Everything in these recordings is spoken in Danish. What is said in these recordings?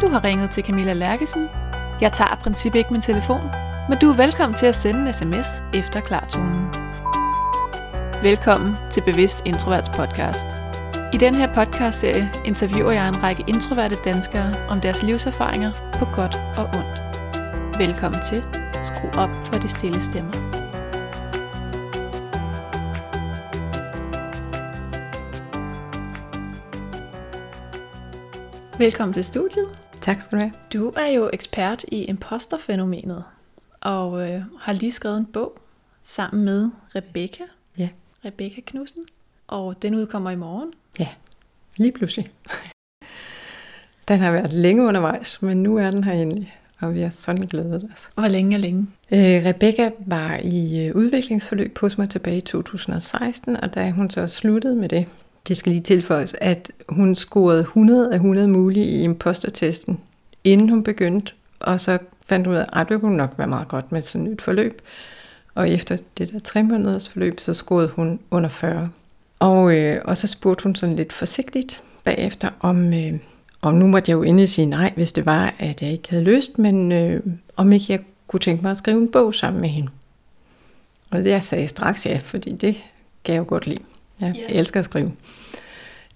Du har ringet til Camilla Lærkesen. Jeg tager i princippet ikke min telefon, men du er velkommen til at sende en sms efter klartonen. Velkommen til Bevidst Introverts podcast. I den her podcastserie interviewer jeg en række introverte danskere om deres livserfaringer på godt og ondt. Velkommen til. Skru op for de stille stemmer. Velkommen til studiet. Tak skal du have. Du er jo ekspert i imposterfænomenet, og øh, har lige skrevet en bog sammen med Rebecca. Ja. Rebecca Knudsen. Og den udkommer i morgen. Ja, lige pludselig. Den har været længe undervejs, men nu er den her endelig, og vi er sådan glædet os. Hvor længe er længe? Øh, Rebecca var i øh, udviklingsforløb hos mig tilbage i 2016, og da hun så sluttede med det, det skal lige tilføjes, at hun scorede 100 af 100 mulige i impostertesten, inden hun begyndte, og så fandt hun ud af, at det kunne nok være meget godt med sådan et nyt forløb. Og efter det der tre måneders forløb, så scorede hun under 40. Og, øh, og så spurgte hun sådan lidt forsigtigt bagefter, om, øh, og nu måtte jeg jo endelig sige nej, hvis det var, at jeg ikke havde lyst, men øh, om ikke jeg kunne tænke mig at skrive en bog sammen med hende. Og det jeg sagde straks ja, fordi det kan jeg jo godt lide. Jeg Ja. elsker at skrive.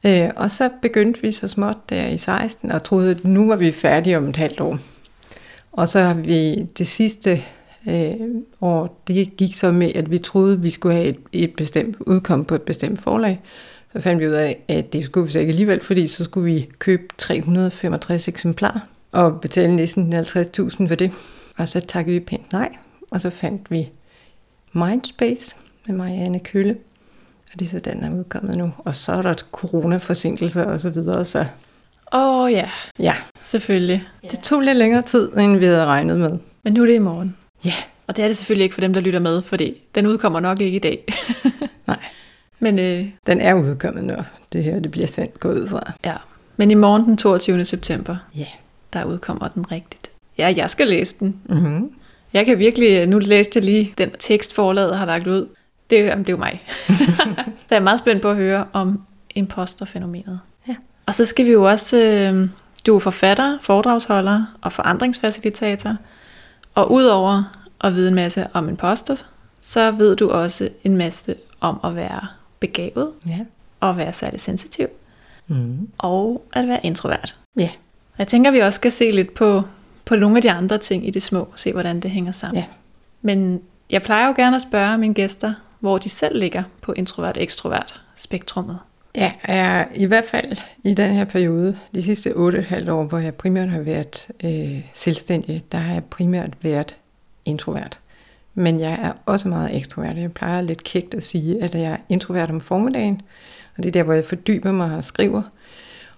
Øh, og så begyndte vi så småt der i 16, og troede, at nu var vi færdige om et halvt år. Og så har vi det sidste øh, år, det gik så med, at vi troede, at vi skulle have et, et bestemt udkom på et bestemt forlag. Så fandt vi ud af, at det skulle vi så ikke alligevel, fordi så skulle vi købe 365 eksemplarer og betale næsten 50.000 for det. Og så takkede vi pænt nej, og så fandt vi Mindspace med Marianne Kølle. Og det er så den, der er udkommet nu. Og så er der coronaforsinkelser og så videre, så Åh oh, ja, ja. selvfølgelig. Det tog lidt længere tid, end vi havde regnet med. Men nu er det i morgen. Ja. Og det er det selvfølgelig ikke for dem, der lytter med, fordi den udkommer nok ikke i dag. Nej. Men, øh, Den er udkommet, når det her det bliver sendt gået ud fra. ja. Men i morgen den 22. september, Ja. der udkommer den rigtigt. Ja, jeg skal læse den. Mm-hmm. Jeg kan virkelig, nu læste jeg lige den tekst, forlaget har lagt ud. Det, jamen, det er jo mig. så jeg er meget spændt på at høre om imposterfænomenet. Ja. Og så skal vi jo også, øh, du er forfatter, foredragsholder og forandringsfacilitator. Og udover at vide en masse om imposter, så ved du også en masse om at være begavet, Ja. og være særlig sensitiv, Mm. og at være introvert. Ja. Jeg tænker, vi også skal se lidt på, på nogle af de andre ting i det små, se hvordan det hænger sammen. Ja. Men jeg plejer jo gerne at spørge mine gæster, hvor de selv ligger på introvert-ekstrovert spektrummet. Ja, er i hvert fald i den her periode, de sidste 8,5 år, hvor jeg primært har været øh, selvstændig, der har jeg primært været introvert. Men jeg er også meget ekstrovert. Jeg plejer lidt kægt at sige, at jeg er introvert om formiddagen, og det er der, hvor jeg fordyber mig og skriver.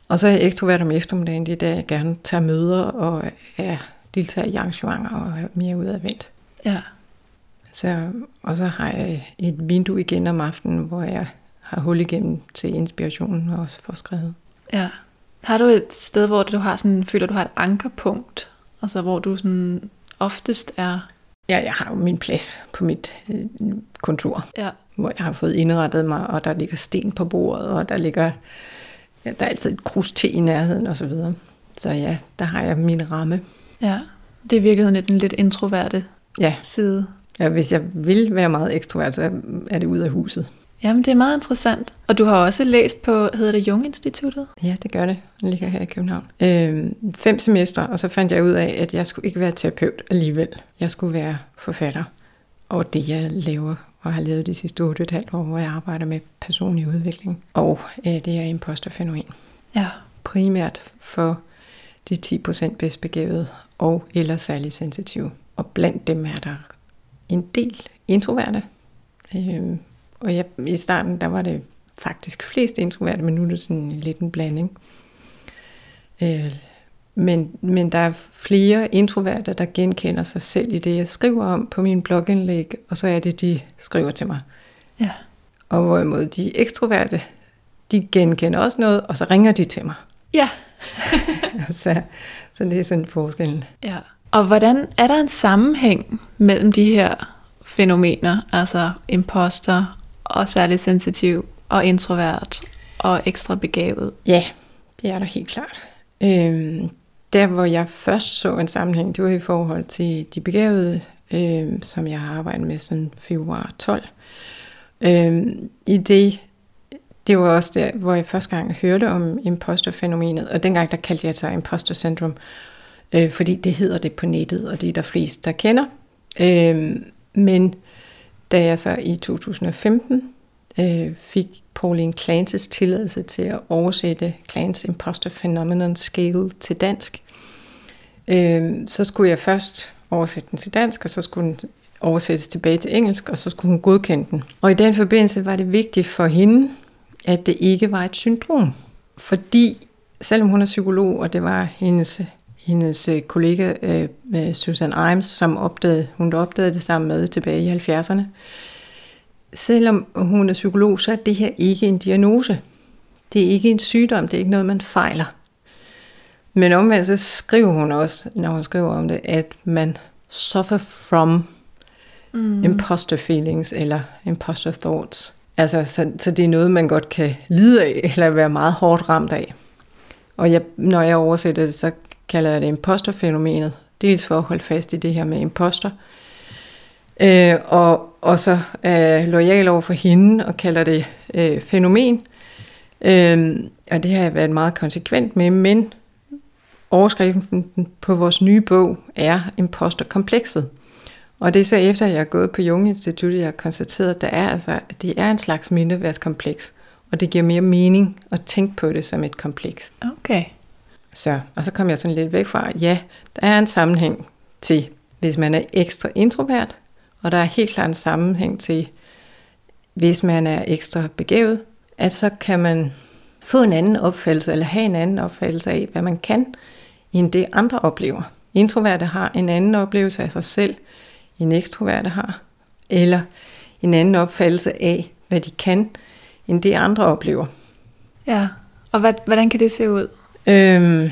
Og så er jeg ekstrovert om eftermiddagen, det er der, jeg gerne tager møder og er deltager i arrangementer og er mere udadvendt. Ja. Så, og så har jeg et vindue igen om aftenen, hvor jeg har hul igennem til inspirationen og også får skrevet. ja. Har du et sted, hvor du har sådan, føler, du har et ankerpunkt? Altså hvor du sådan oftest er... Ja, jeg har jo min plads på mit øh, kontor, Ja. hvor jeg har fået indrettet mig, og der ligger sten på bordet, og der ligger ja, der er altid et krus te i nærheden og så videre. Så ja, der har jeg min ramme. ja. Det er i virkeligheden den lidt introverte Ja, side. Ja, hvis jeg vil være meget ekstrovert, så er det ud af huset. Jamen, det er meget interessant. Og du har også læst på, hedder det Jung Instituttet? Ja, det gør det. Den ligger her i København. Øhm, fem semester, og så fandt jeg ud af, at jeg skulle ikke være terapeut alligevel. Jeg skulle være forfatter. Og det, jeg laver og har lavet de sidste 8,5 år, hvor jeg arbejder med personlig udvikling. Og øh, det er imposterfænomen. Ja. Primært for de 10% bedst begavede og eller særlig sensitive. Og blandt dem er der en del introverte. Øhm, og jeg, i starten, der var det faktisk flest introverte, men nu er det sådan lidt en blanding. Øh, men, men der er flere introverte, der genkender sig selv i det, jeg skriver om på min blogindlæg, og så er det, de skriver til mig. Ja. Og hvorimod de ekstroverte, de genkender også noget, og så ringer de til mig. Ja. så, så det er sådan forskellen. Ja. Og hvordan er der en sammenhæng mellem de her fænomener, altså imposter og særlig sensitiv og introvert og ekstra begavet? Ja, det er der helt klart. Øhm, der, hvor jeg først så en sammenhæng, det var i forhold til de begavede, øhm, som jeg har arbejdet med siden februar 12. Øhm, I det, det var også der, hvor jeg første gang hørte om imposterfænomenet, og dengang der kaldte jeg det sig imposter syndrom, øh, fordi det hedder det på nettet, og det er der flest, der kender. Øh, men da jeg så i 2015 øh, fik Pauline Clances tilladelse til at oversætte Clans Imposter Phenomenon Scale til dansk, øh, så skulle jeg først oversætte den til dansk, og så skulle den oversættes tilbage til engelsk, og så skulle hun godkende den. Og i den forbindelse var det vigtigt for hende, at det ikke var et syndrom. Fordi selvom hun er psykolog, og det var hendes, hendes øh, kollega øh, Susan Imes, som opdagede, hun opdagede det sammen med tilbage i 70'erne, selvom hun er psykolog, så er det her ikke en diagnose. Det er ikke en sygdom, det er ikke noget, man fejler. Men omvendt så skriver hun også, når hun skriver om det, at man suffer from mm. imposter feelings eller imposter thoughts. Altså, så, så det er noget, man godt kan lide af, eller være meget hårdt ramt af. Og jeg, når jeg oversætter det, så kalder jeg det imposterfænomenet. Dels for at holde fast i det her med imposter. Øh, og, og så er lojal over for hende og kalder det øh, fænomen. Øh, og det har jeg været meget konsekvent med, men overskriften på vores nye bog er imposterkomplekset. Og det er så efter, at jeg er gået på Jung Institut, jeg har konstateret, at der er, altså, at det er en slags mindeværdskompleks, Og det giver mere mening at tænke på det som et kompleks. Okay. Så, og så kom jeg sådan lidt væk fra, ja, der er en sammenhæng til, hvis man er ekstra introvert, og der er helt klart en sammenhæng til, hvis man er ekstra begavet, at så kan man få en anden opfattelse, eller have en anden opfattelse af, hvad man kan, end det andre oplever. Introverte har en anden oplevelse af sig selv, en ekstroverte har, eller en anden opfattelse af, hvad de kan, end det andre oplever. Ja, og hvad, hvordan kan det se ud? Øhm,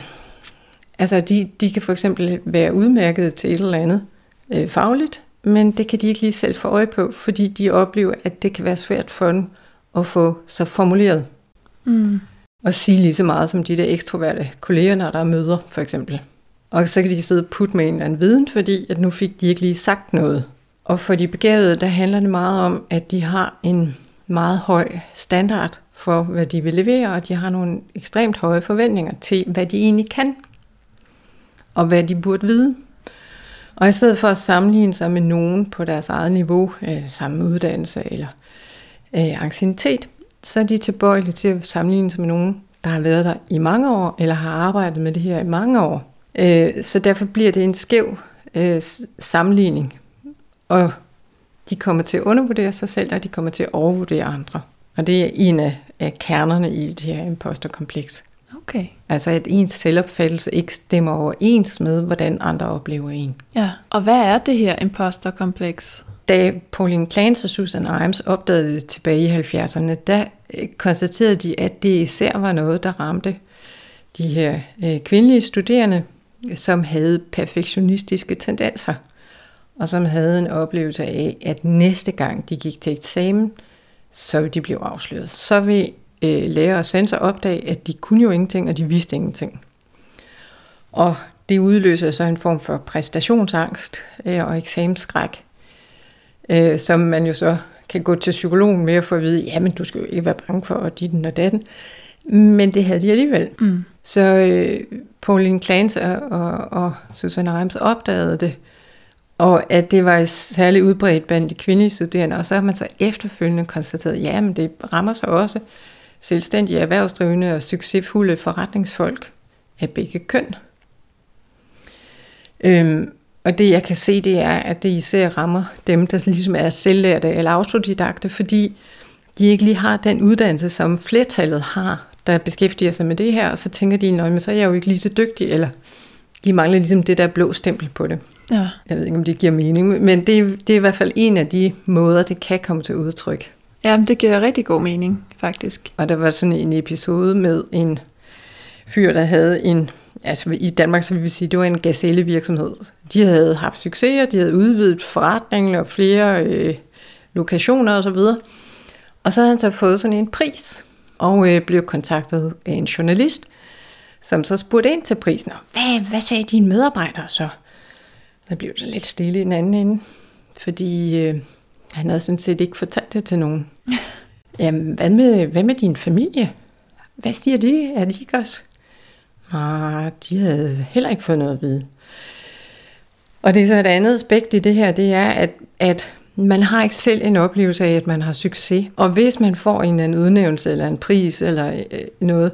altså, de, de kan for eksempel være udmærket til et eller andet øh, fagligt, men det kan de ikke lige selv få øje på, fordi de oplever, at det kan være svært for dem at få sig formuleret. Mm. Og sige lige så meget som de der ekstroverte kolleger, når der er møder, for eksempel. Og så kan de sidde og putte med en eller anden viden, fordi at nu fik de ikke lige sagt noget. Og for de begavede, der handler det meget om, at de har en meget høj standard for, hvad de vil levere, og de har nogle ekstremt høje forventninger til, hvad de egentlig kan, og hvad de burde vide. Og i stedet for at sammenligne sig med nogen på deres eget niveau, øh, samme uddannelse eller øh, ancienitet, så er de tilbøjelige til at sammenligne sig med nogen, der har været der i mange år, eller har arbejdet med det her i mange år. Øh, så derfor bliver det en skæv øh, sammenligning, og de kommer til at undervurdere sig selv, og de kommer til at overvurdere andre. Og det er en af, af kernerne i det her imposterkompleks. Okay. Altså at ens selvopfattelse ikke stemmer overens med, hvordan andre oplever en. Ja, og hvad er det her imposterkompleks? Da Pauline Clance og Susan Imes opdagede det tilbage i 70'erne, der øh, konstaterede de, at det især var noget, der ramte de her øh, kvindelige studerende, som havde perfektionistiske tendenser, og som havde en oplevelse af, at næste gang de gik til eksamen, så ville de blive afsløret. Så vil øh, lærer og sensor opdage, at de kunne jo ingenting, og de vidste ingenting. Og det udløser så en form for præstationsangst øh, og eksamensskræk, øh, som man jo så kan gå til psykologen med at få at vide, jamen du skal jo ikke være bange for dit og datten. Men det havde de alligevel. Mm. Så øh, Pauline Clance og, og, og Susan Reims opdagede det, og at det var særligt udbredt blandt de kvindelige studerende, og så har man så efterfølgende konstateret, ja, men det rammer sig også selvstændige erhvervsdrivende og succesfulde forretningsfolk af begge køn. Øhm, og det jeg kan se, det er, at det især rammer dem, der ligesom er selvlærte eller autodidakte, fordi de ikke lige har den uddannelse, som flertallet har, der beskæftiger sig med det her, og så tænker de, men så er jeg jo ikke lige så dygtig, eller de mangler ligesom det der blå stempel på det. Ja. Jeg ved ikke, om det giver mening, men det, det er i hvert fald en af de måder, det kan komme til udtryk. Ja, det giver rigtig god mening, faktisk. Og der var sådan en episode med en fyr, der havde en, altså i Danmark, så vil vi sige, det var en gazelle virksomhed. De havde haft succeser, de havde udvidet forretningen og flere øh, lokationer osv. Og, og så havde han så fået sådan en pris, og øh, blev kontaktet af en journalist, som så spurgte ind til prisen. Og hvad, hvad sagde dine medarbejdere så? Der blev så lidt stille i den anden ende, fordi øh, han havde sådan set ikke fortalt det til nogen. Jamen, hvad med, hvad med din familie? Hvad siger de? Er de ikke også? Nej, de havde heller ikke fået noget at vide. Og det er så et andet aspekt i det her, det er, at, at man har ikke selv en oplevelse af, at man har succes. Og hvis man får en, en udnævnelse eller en pris eller øh, noget,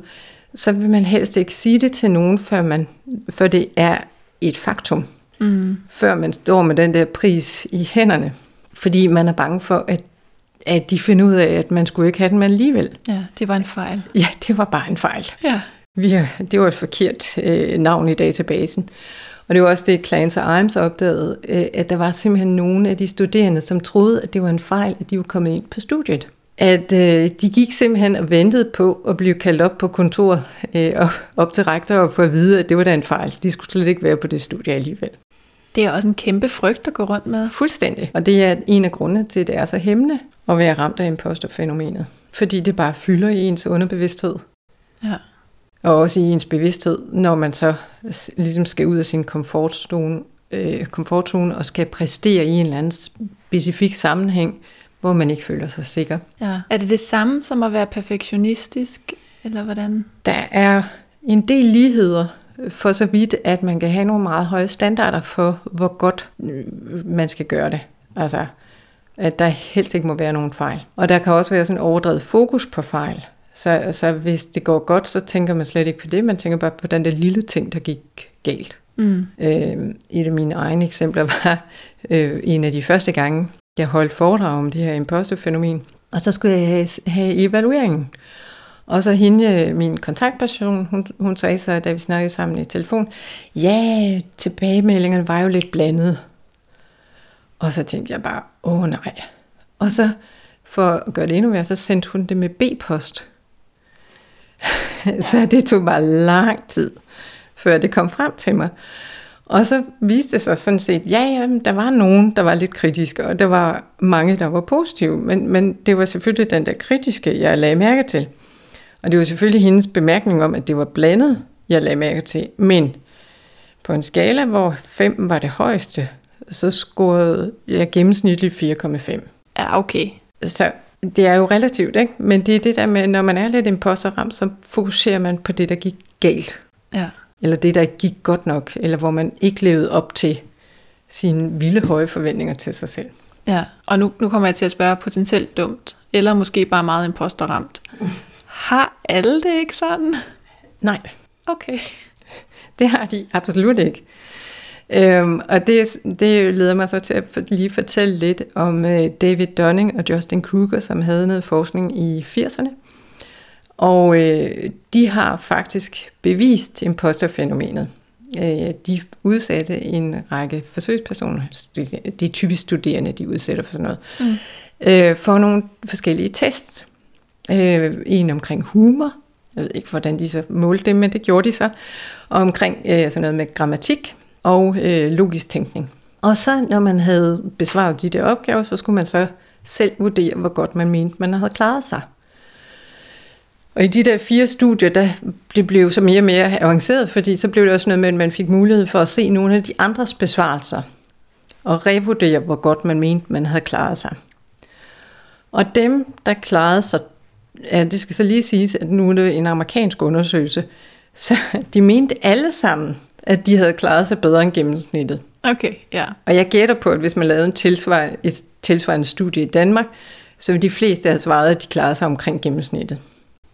så vil man helst ikke sige det til nogen, før, man, før det er et faktum. Mm. Før man står med den der pris i hænderne. Fordi man er bange for, at, at de finder ud af, at man skulle ikke have den, alligevel. Ja, det var en fejl. Ja, det var bare en fejl. Ja. Vi har, det var et forkert øh, navn i databasen. Og det var også det, Clans og Imes opdagede, øh, at der var simpelthen nogle af de studerende, som troede, at det var en fejl, at de var kommet ind på studiet. At øh, de gik simpelthen og ventede på at blive kaldt op på kontor øh, og op til rektor og få at vide, at det var da en fejl. De skulle slet ikke være på det studie alligevel. Det er også en kæmpe frygt at gå rundt med. Fuldstændig. Og det er en af grundene til, at det er så hæmmende at være ramt af imposterfænomenet. Fordi det bare fylder i ens underbevidsthed. Ja. Og også i ens bevidsthed, når man så ligesom skal ud af sin komfortzone, øh, komfortzone og skal præstere i en eller anden specifik sammenhæng, hvor man ikke føler sig sikker. Ja. Er det det samme som at være perfektionistisk, eller hvordan? Der er en del ligheder for så vidt, at man kan have nogle meget høje standarder for, hvor godt øh, man skal gøre det. Altså, at der helst ikke må være nogen fejl. Og der kan også være sådan en overdrevet fokus på fejl. Så, så hvis det går godt, så tænker man slet ikke på det, man tænker bare på den der lille ting, der gik galt. Mm. Øh, et af mine egne eksempler var øh, en af de første gange, jeg holdt foredrag om det her imposterfænomen. Og så skulle jeg have, have evalueringen. Og så hende, øh, min kontaktperson, hun, hun sagde så, da vi snakkede sammen i telefon, ja, tilbagemeldingerne var jo lidt blandet. Og så tænkte jeg bare, åh nej. Og så, for at gøre det endnu mere, så sendte hun det med B-post. så det tog bare lang tid, før det kom frem til mig. Og så viste det sig sådan set, ja, ja, der var nogen, der var lidt kritiske, og der var mange, der var positive, men, men det var selvfølgelig den der kritiske, jeg lagde mærke til. Og det var selvfølgelig hendes bemærkning om, at det var blandet, jeg lagde mærke til. Men på en skala, hvor 5 var det højeste, så scorede jeg gennemsnitligt 4,5. Ja, okay. Så det er jo relativt, ikke? Men det er det der med, når man er lidt imposterramt, så fokuserer man på det, der gik galt. Ja. Eller det, der ikke gik godt nok, eller hvor man ikke levede op til sine vilde høje forventninger til sig selv. Ja, og nu, nu kommer jeg til at spørge potentielt dumt, eller måske bare meget imposterramt. Har alle det ikke sådan? Nej. Okay. Det har de absolut ikke. Øhm, og det, det leder mig så til at lige fortælle lidt om øh, David Dunning og Justin Kruger, som havde noget forskning i 80'erne. Og øh, de har faktisk bevist imposterfænomenet. Øh, de udsatte en række forsøgspersoner, de er typisk studerende, de udsætter for sådan noget, mm. øh, for nogle forskellige tests. Øh, en omkring humor, jeg ved ikke, hvordan de så målte det, men det gjorde de så, og omkring øh, sådan noget med grammatik og øh, logisk tænkning. Og så, når man havde besvaret de der opgaver, så skulle man så selv vurdere, hvor godt man mente, man havde klaret sig. Og i de der fire studier, der, det blev så mere og mere avanceret, fordi så blev det også noget med, at man fik mulighed for at se nogle af de andres besvarelser, og revurdere, hvor godt man mente, man havde klaret sig. Og dem, der klarede sig, ja, det skal så lige siges, at nu er det en amerikansk undersøgelse, så de mente alle sammen, at de havde klaret sig bedre end gennemsnittet. Okay, ja. Og jeg gætter på, at hvis man lavede en tilsvarende, et tilsvarende studie i Danmark, så ville de fleste have svaret, at de klarede sig omkring gennemsnittet.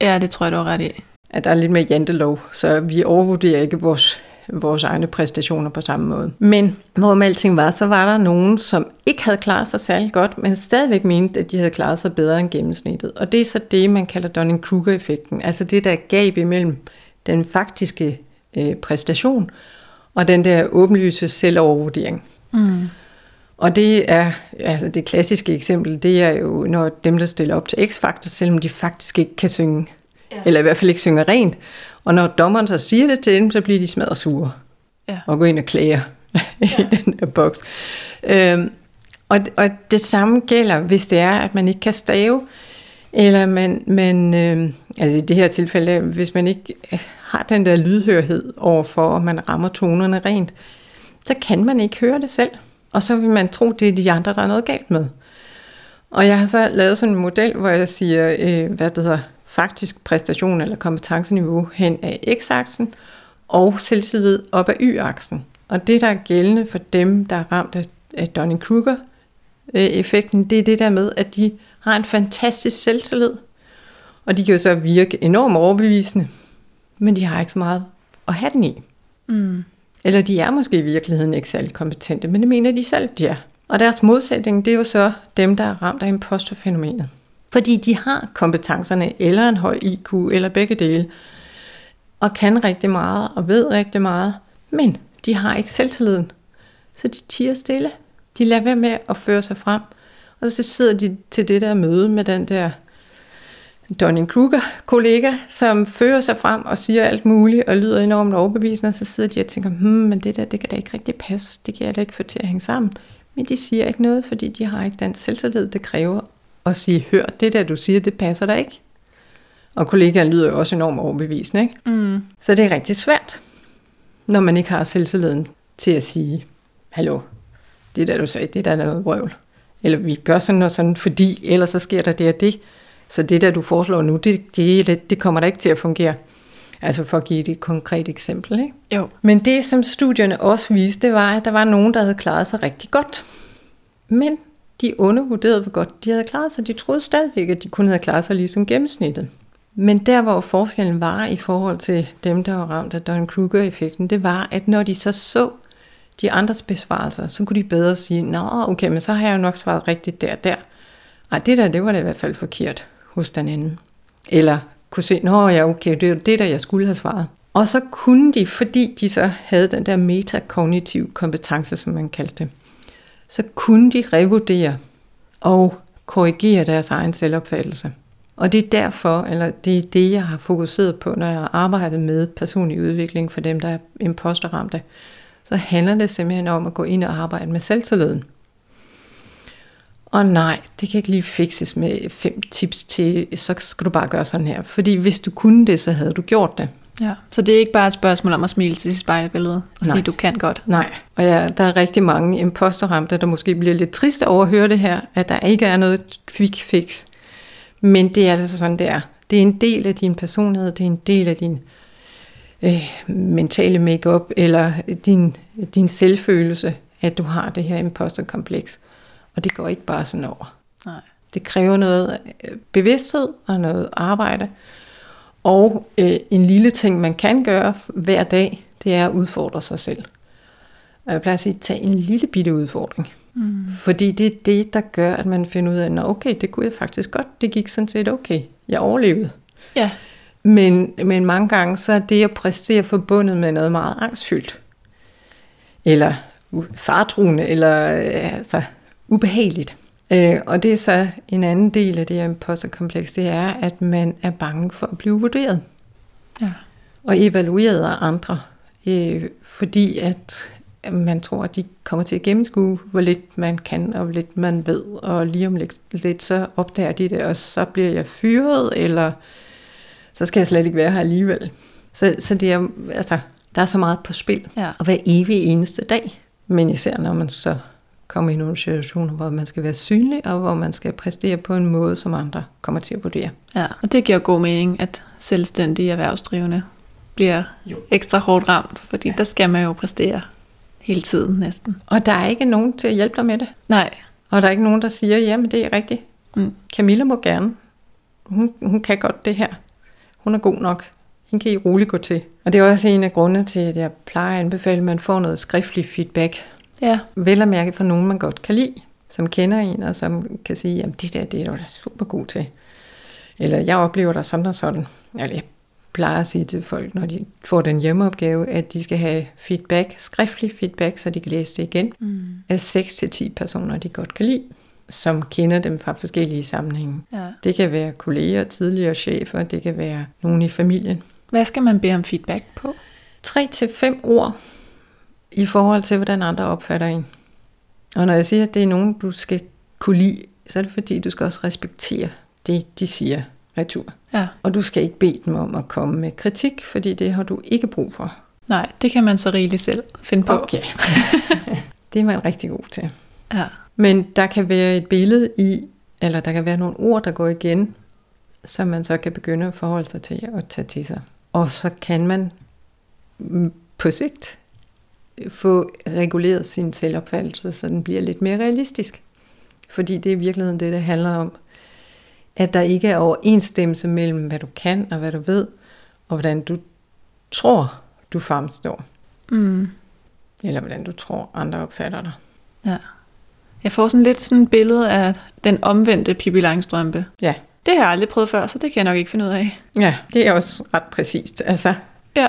Ja, det tror jeg, du har ret i. At der er lidt mere jantelov, så vi overvurderer ikke vores, vores egne præstationer på samme måde. Men hvorom alting var, så var der nogen, som ikke havde klaret sig særlig godt, men stadigvæk mente, at de havde klaret sig bedre end gennemsnittet. Og det er så det, man kalder Dunning-Kruger-effekten. Altså det der gab imellem den faktiske øh, præstation og den der åbenlyse selvovervurdering. Mm. Og det er, altså det klassiske eksempel, det er jo, når dem, der stiller op til X-Factor, selvom de faktisk ikke kan synge, ja. eller i hvert fald ikke synger rent. Og når dommeren så siger det til dem, så bliver de smadret sure. Ja. Og går ind og klager ja. i den her boks. Øhm, og, og det samme gælder, hvis det er, at man ikke kan stave, Eller man, man øh, altså i det her tilfælde, hvis man ikke har den der lydhørhed overfor, at man rammer tonerne rent, så kan man ikke høre det selv. Og så vil man tro, det er de andre, der er noget galt med. Og jeg har så lavet sådan en model, hvor jeg siger, øh, hvad det hedder, faktisk præstation eller kompetenceniveau hen af x-aksen, og selvtillid op af y-aksen. Og det, der er gældende for dem, der er ramt af, af Dunning-Kruger-effekten, det er det der med, at de har en fantastisk selvtillid, og de kan jo så virke enormt overbevisende, men de har ikke så meget at have den i. Mm. Eller de er måske i virkeligheden ikke særlig kompetente, men det mener de selv, de er. Og deres modsætning, det er jo så dem, der er ramt af imposterfænomenet. Fordi de har kompetencerne, eller en høj IQ, eller begge dele, og kan rigtig meget, og ved rigtig meget, men de har ikke selvtilliden. Så de tiger stille. De lader være med at føre sig frem. Og så sidder de til det der møde med den der Donning-Kruger-kollega, som fører sig frem og siger alt muligt og lyder enormt overbevisende, og så sidder de og tænker, hmm, men det der, det kan da ikke rigtig passe, det kan jeg da ikke få til at hænge sammen. Men de siger ikke noget, fordi de har ikke den selvtillid, det kræver at sige, hør, det der du siger, det passer der ikke. Og kollegaen lyder jo også enormt overbevisende, ikke? Mm. Så det er rigtig svært, når man ikke har selvtilliden til at sige, hallo, det der du sagde, det der er noget vrøvl. Eller vi gør sådan og sådan, fordi ellers så sker der det og det. Så det der du foreslår nu, det, det, det kommer da ikke til at fungere. Altså for at give et konkret eksempel. Ikke? Jo. Men det, som studierne også viste, var, at der var nogen, der havde klaret sig rigtig godt. Men de undervurderede, hvor godt de havde klaret sig. De troede stadigvæk, at de kun havde klaret sig ligesom gennemsnittet. Men der, hvor forskellen var i forhold til dem, der var ramt af Dunning-Kruger-effekten, det var, at når de så så de andres besvarelser, så kunne de bedre sige, nå, okay, men så har jeg jo nok svaret rigtigt der der. Ej, det der, det var da i hvert fald forkert hos den anden. Eller kunne se, nå ja, okay, det er det der, jeg skulle have svaret. Og så kunne de, fordi de så havde den der metakognitiv kompetence, som man kaldte det, så kunne de revurdere og korrigere deres egen selvopfattelse. Og det er derfor, eller det er det, jeg har fokuseret på, når jeg har arbejdet med personlig udvikling for dem, der er imposterramte. Så handler det simpelthen om at gå ind og arbejde med selvtilliden. Og nej, det kan ikke lige fikses med fem tips til, så skal du bare gøre sådan her. Fordi hvis du kunne det, så havde du gjort det. Ja, så det er ikke bare et spørgsmål om at smile til sit spejlbillede og Nej. sige, du kan godt. Nej, og ja, der er rigtig mange imposterramte, der måske bliver lidt triste over at høre det her, at der ikke er noget quick fix. Men det er altså sådan, det er. Det er en del af din personlighed, det er en del af din øh, mentale makeup eller din, din selvfølelse, at du har det her imposterkompleks. Og det går ikke bare sådan over. Nej. Det kræver noget øh, bevidsthed og noget arbejde. Og øh, en lille ting, man kan gøre hver dag, det er at udfordre sig selv. Og jeg plejer at sige, tag en lille bitte udfordring. Mm. Fordi det er det, der gør, at man finder ud af, at okay, det kunne jeg faktisk godt. Det gik sådan set okay. Jeg overlevede. Ja. Men, men mange gange, så er det at præstere forbundet med noget meget angstfyldt. Eller fartruende, eller øh, altså, ubehageligt. Øh, og det er så en anden del af det her imposterkompleks, det er, at man er bange for at blive vurderet. Ja. Og evalueret af andre. Øh, fordi at man tror, at de kommer til at gennemskue, hvor lidt man kan, og hvor lidt man ved, og lige om lidt, lidt så opdager de det, og så bliver jeg fyret, eller så skal jeg slet ikke være her alligevel. Så, så det er, altså, der er så meget på spil, ja. og hver evig eneste dag. Men især når man så kommer i nogle situationer, hvor man skal være synlig, og hvor man skal præstere på en måde, som andre kommer til at vurdere. Ja, og det giver god mening, at selvstændige erhvervsdrivende bliver jo. ekstra hårdt ramt, fordi ja. der skal man jo præstere hele tiden næsten. Og der er ikke nogen til at hjælpe dig med det. Nej. Og der er ikke nogen, der siger, jamen det er rigtigt. Mm. Camilla må gerne. Hun, hun kan godt det her. Hun er god nok. Hende kan I roligt gå til. Og det er også en af grundene til, at jeg plejer at anbefale, at man får noget skriftlig feedback Ja. Vel at mærke fra nogen, man godt kan lide, som kender en, og som kan sige, at det der, det er du da super god til. Eller jeg oplever dig sådan og sådan. Eller jeg plejer at sige til folk, når de får den hjemmeopgave, at de skal have feedback, skriftlig feedback, så de kan læse det igen, mm. af 6-10 personer, de godt kan lide som kender dem fra forskellige sammenhænge. Ja. Det kan være kolleger, tidligere chefer, det kan være nogen i familien. Hvad skal man bede om feedback på? 3-5 ord i forhold til, hvordan andre opfatter en. Og når jeg siger, at det er nogen, du skal kunne lide, så er det fordi, du skal også respektere det, de siger retur. Ja. Og du skal ikke bede dem om at komme med kritik, fordi det har du ikke brug for. Nej, det kan man så rigeligt selv finde på. Okay. det er man rigtig god til. Ja. Men der kan være et billede i, eller der kan være nogle ord, der går igen, som man så kan begynde at forholde sig til og tage til sig. Og så kan man mm, på sigt få reguleret sin selvopfattelse, så den bliver lidt mere realistisk. Fordi det er i virkeligheden det, det handler om. At der ikke er overensstemmelse mellem, hvad du kan og hvad du ved, og hvordan du tror, du fremstår. Mm. Eller hvordan du tror, andre opfatter dig. ja. Jeg får sådan lidt sådan et billede af den omvendte Pippi Langstrømpe. Ja. Det har jeg aldrig prøvet før, så det kan jeg nok ikke finde ud af. Ja, det er også ret præcist. Altså, Ja.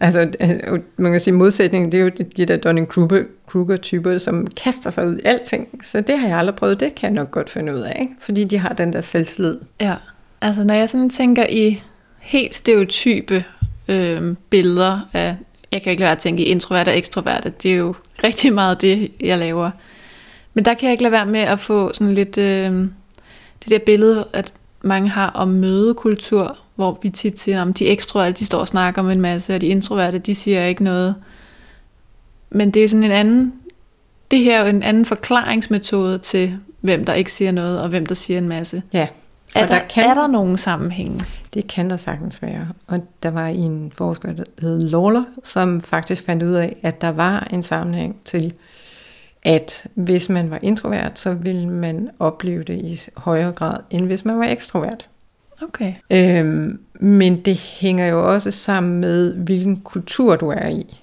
altså øh, man kan sige modsætningen, det er jo de de der Dunning-Kruger-typer, som kaster sig ud i alting. Så det har jeg aldrig prøvet, det kan jeg nok godt finde ud af, ikke? fordi de har den der selvslid. Ja, altså når jeg sådan tænker i helt stereotype øh, billeder af, jeg kan ikke lade være at tænke i introverte og ekstroverte, det er jo rigtig meget det, jeg laver. Men der kan jeg ikke lade være med at få sådan lidt øh, det der billede, at mange har om mødekultur, hvor vi tit siger, at de ekstroverte, de står og snakker om en masse, og de introverte, de siger ikke noget. Men det er sådan en anden, det her er jo en anden forklaringsmetode til, hvem der ikke siger noget, og hvem der siger en masse. Ja, Er og der, der kan, er der nogen sammenhæng? det kan der sagtens være. Og der var en forsker, der hed Lawler, som faktisk fandt ud af, at der var en sammenhæng til, at hvis man var introvert, så ville man opleve det i højere grad, end hvis man var ekstrovert. Okay. Øhm, men det hænger jo også sammen med, hvilken kultur du er i.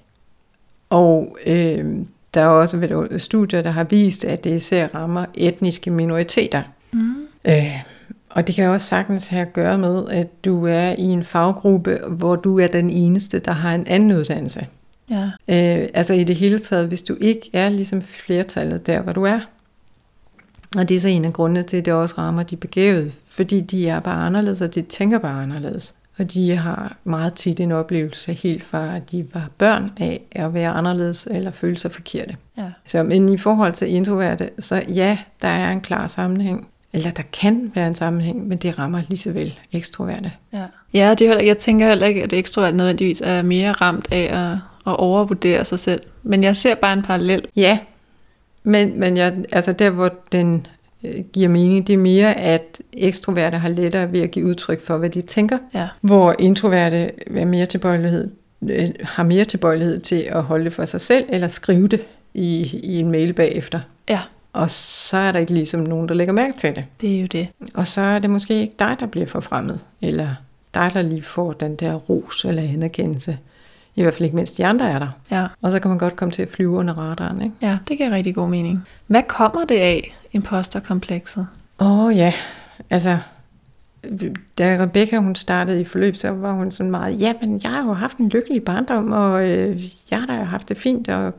Og øhm, der er også studier, der har vist, at det især rammer etniske minoriteter. Mm. Øh, og det kan også sagtens have at gøre med, at du er i en faggruppe, hvor du er den eneste, der har en anden uddannelse. Ja. Øh, altså i det hele taget, hvis du ikke er ligesom flertallet der, hvor du er. Og det er så en af grundene til, at det også rammer de begavede, fordi de er bare anderledes, og de tænker bare anderledes. Og de har meget tit en oplevelse helt fra, at de var børn af at være anderledes eller føle sig forkerte. Ja. Så men i forhold til introverte, så ja, der er en klar sammenhæng. Eller der kan være en sammenhæng, men det rammer lige så vel ekstroverte. Ja, ja det er heller, jeg tænker heller ikke, at ekstrovert nødvendigvis er mere ramt af at, at overvurdere sig selv. Men jeg ser bare en parallel. Ja, men, men jeg, altså der, hvor den øh, giver mening, det er mere, at ekstroverte har lettere ved at give udtryk for, hvad de tænker, Ja. hvor introverte er mere tilbøjelighed, øh, har mere tilbøjelighed til at holde det for sig selv, eller skrive det i, i en mail bagefter. Ja, Og så er der ikke ligesom nogen, der lægger mærke til det. det er jo det. Og så er det måske ikke dig, der bliver forfremmet, eller dig, der lige får den der ros eller anerkendelse. I hvert fald ikke, mens de andre er der. Ja, Og så kan man godt komme til at flyve under radaren, ikke? ja det giver rigtig god mening. Hvad kommer det af, imposterkomplekset? Åh oh, ja, altså, da Rebecca hun startede i forløb, så var hun sådan meget, ja, men jeg har jo haft en lykkelig barndom, og øh, jeg har da jo haft det fint, og,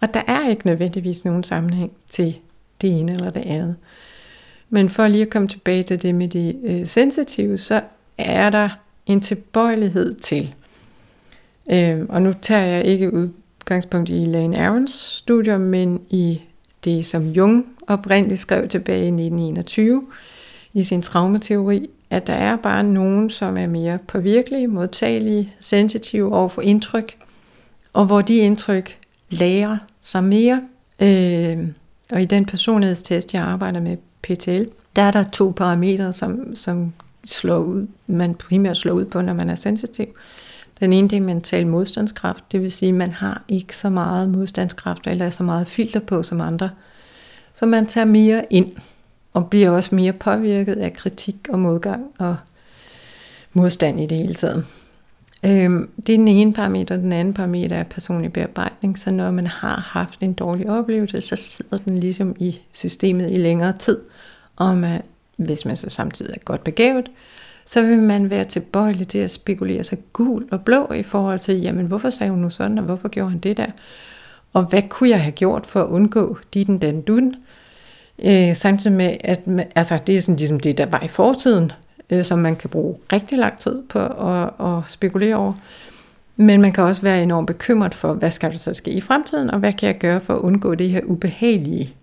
og der er ikke nødvendigvis nogen sammenhæng til det ene eller det andet. Men for lige at komme tilbage til det med det øh, sensitive, så er der en tilbøjelighed til, øh, og nu tager jeg ikke udgangspunkt i Lane Arons studier, men i det, som Jung oprindeligt skrev tilbage i 1921 i sin traumateori, at der er bare nogen, som er mere påvirkelige, modtagelige, sensitive over for indtryk, og hvor de indtryk lærer sig mere. Øh, og i den personlighedstest, jeg arbejder med, PTL, der er der to parametre, som, som slår ud, man primært slår ud på, når man er sensitiv. Den ene det er mental modstandskraft, det vil sige, at man har ikke så meget modstandskraft, eller så meget filter på som andre. Så man tager mere ind, og bliver også mere påvirket af kritik og modgang og modstand i det hele taget. Øhm, det er den ene parameter. Den anden parameter er personlig bearbejdning. Så når man har haft en dårlig oplevelse, så sidder den ligesom i systemet i længere tid. Og man, hvis man så samtidig er godt begavet, så vil man være tilbøjelig til at spekulere sig gul og blå i forhold til, jamen hvorfor sagde hun nu sådan, og hvorfor gjorde han det der? Og hvad kunne jeg have gjort for at undgå dit den, den, dun? Øh, samtidig med, at man, altså, det er sådan ligesom det, der var i fortiden, øh, som man kan bruge rigtig lang tid på at, at spekulere over. Men man kan også være enormt bekymret for, hvad skal der så ske i fremtiden, og hvad kan jeg gøre for at undgå det her ubehagelige,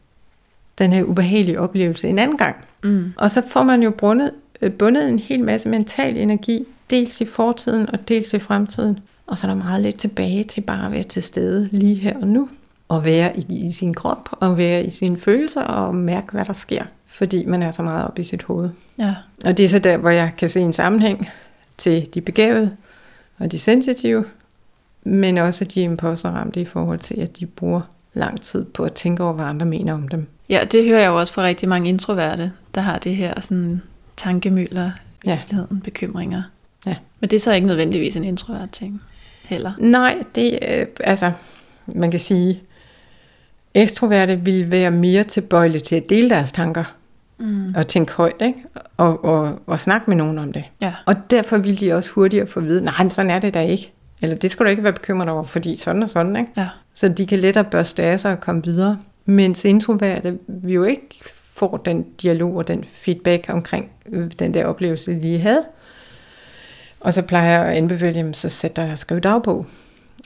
den her ubehagelige oplevelse en anden gang. Mm. Og så får man jo brundet bundet en hel masse mental energi, dels i fortiden og dels i fremtiden. Og så er der meget lidt tilbage til bare at være til stede lige her og nu. Og være i, i sin krop, og være i sine følelser, og mærke, hvad der sker. Fordi man er så meget op i sit hoved. Ja. Og det er så der, hvor jeg kan se en sammenhæng til de begavede og de sensitive, men også de imposterramte i forhold til, at de bruger lang tid på at tænke over, hvad andre mener om dem. Ja, det hører jeg jo også fra rigtig mange introverte, der har det her sådan tankemøller, Ja. bekymringer. Ja. Men det er så ikke nødvendigvis en introvert ting heller. Nej, det øh, altså, man kan sige, ekstroverte vil være mere tilbøjelige til at dele deres tanker Mm. og tænke højt, ikke? Og, og, og snakke med nogen om det. Ja. Og derfor vil de også hurtigere få at vide, nej, men sådan er det da ikke. Eller det skal du ikke være bekymret over, fordi sådan og sådan, ikke? Ja. Så de kan lettere børste af sig og komme videre. Mens introverte vi jo ikke får den dialog og den feedback omkring øh, den der oplevelse, de lige havde. Og så plejer jeg at anbefale, jamen, så sæt dig og skriv dagbog.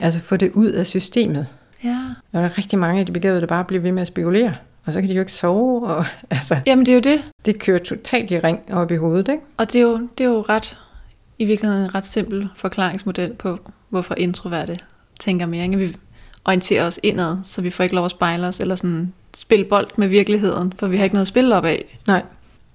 Altså få det ud af systemet. Ja. Og der er rigtig mange af de begavede, der bare bliver ved med at spekulere. Og så kan de jo ikke sove, og altså, Jamen det er jo det. det kører totalt i ring op i hovedet, ikke? Og det er jo, det er jo ret, i virkeligheden en ret simpel forklaringsmodel på, hvorfor introverte tænker mere. Ikke? Vi orienterer os indad, så vi får ikke lov at spejle os, eller sådan spille bold med virkeligheden, for vi har ikke noget at spille op af. Nej.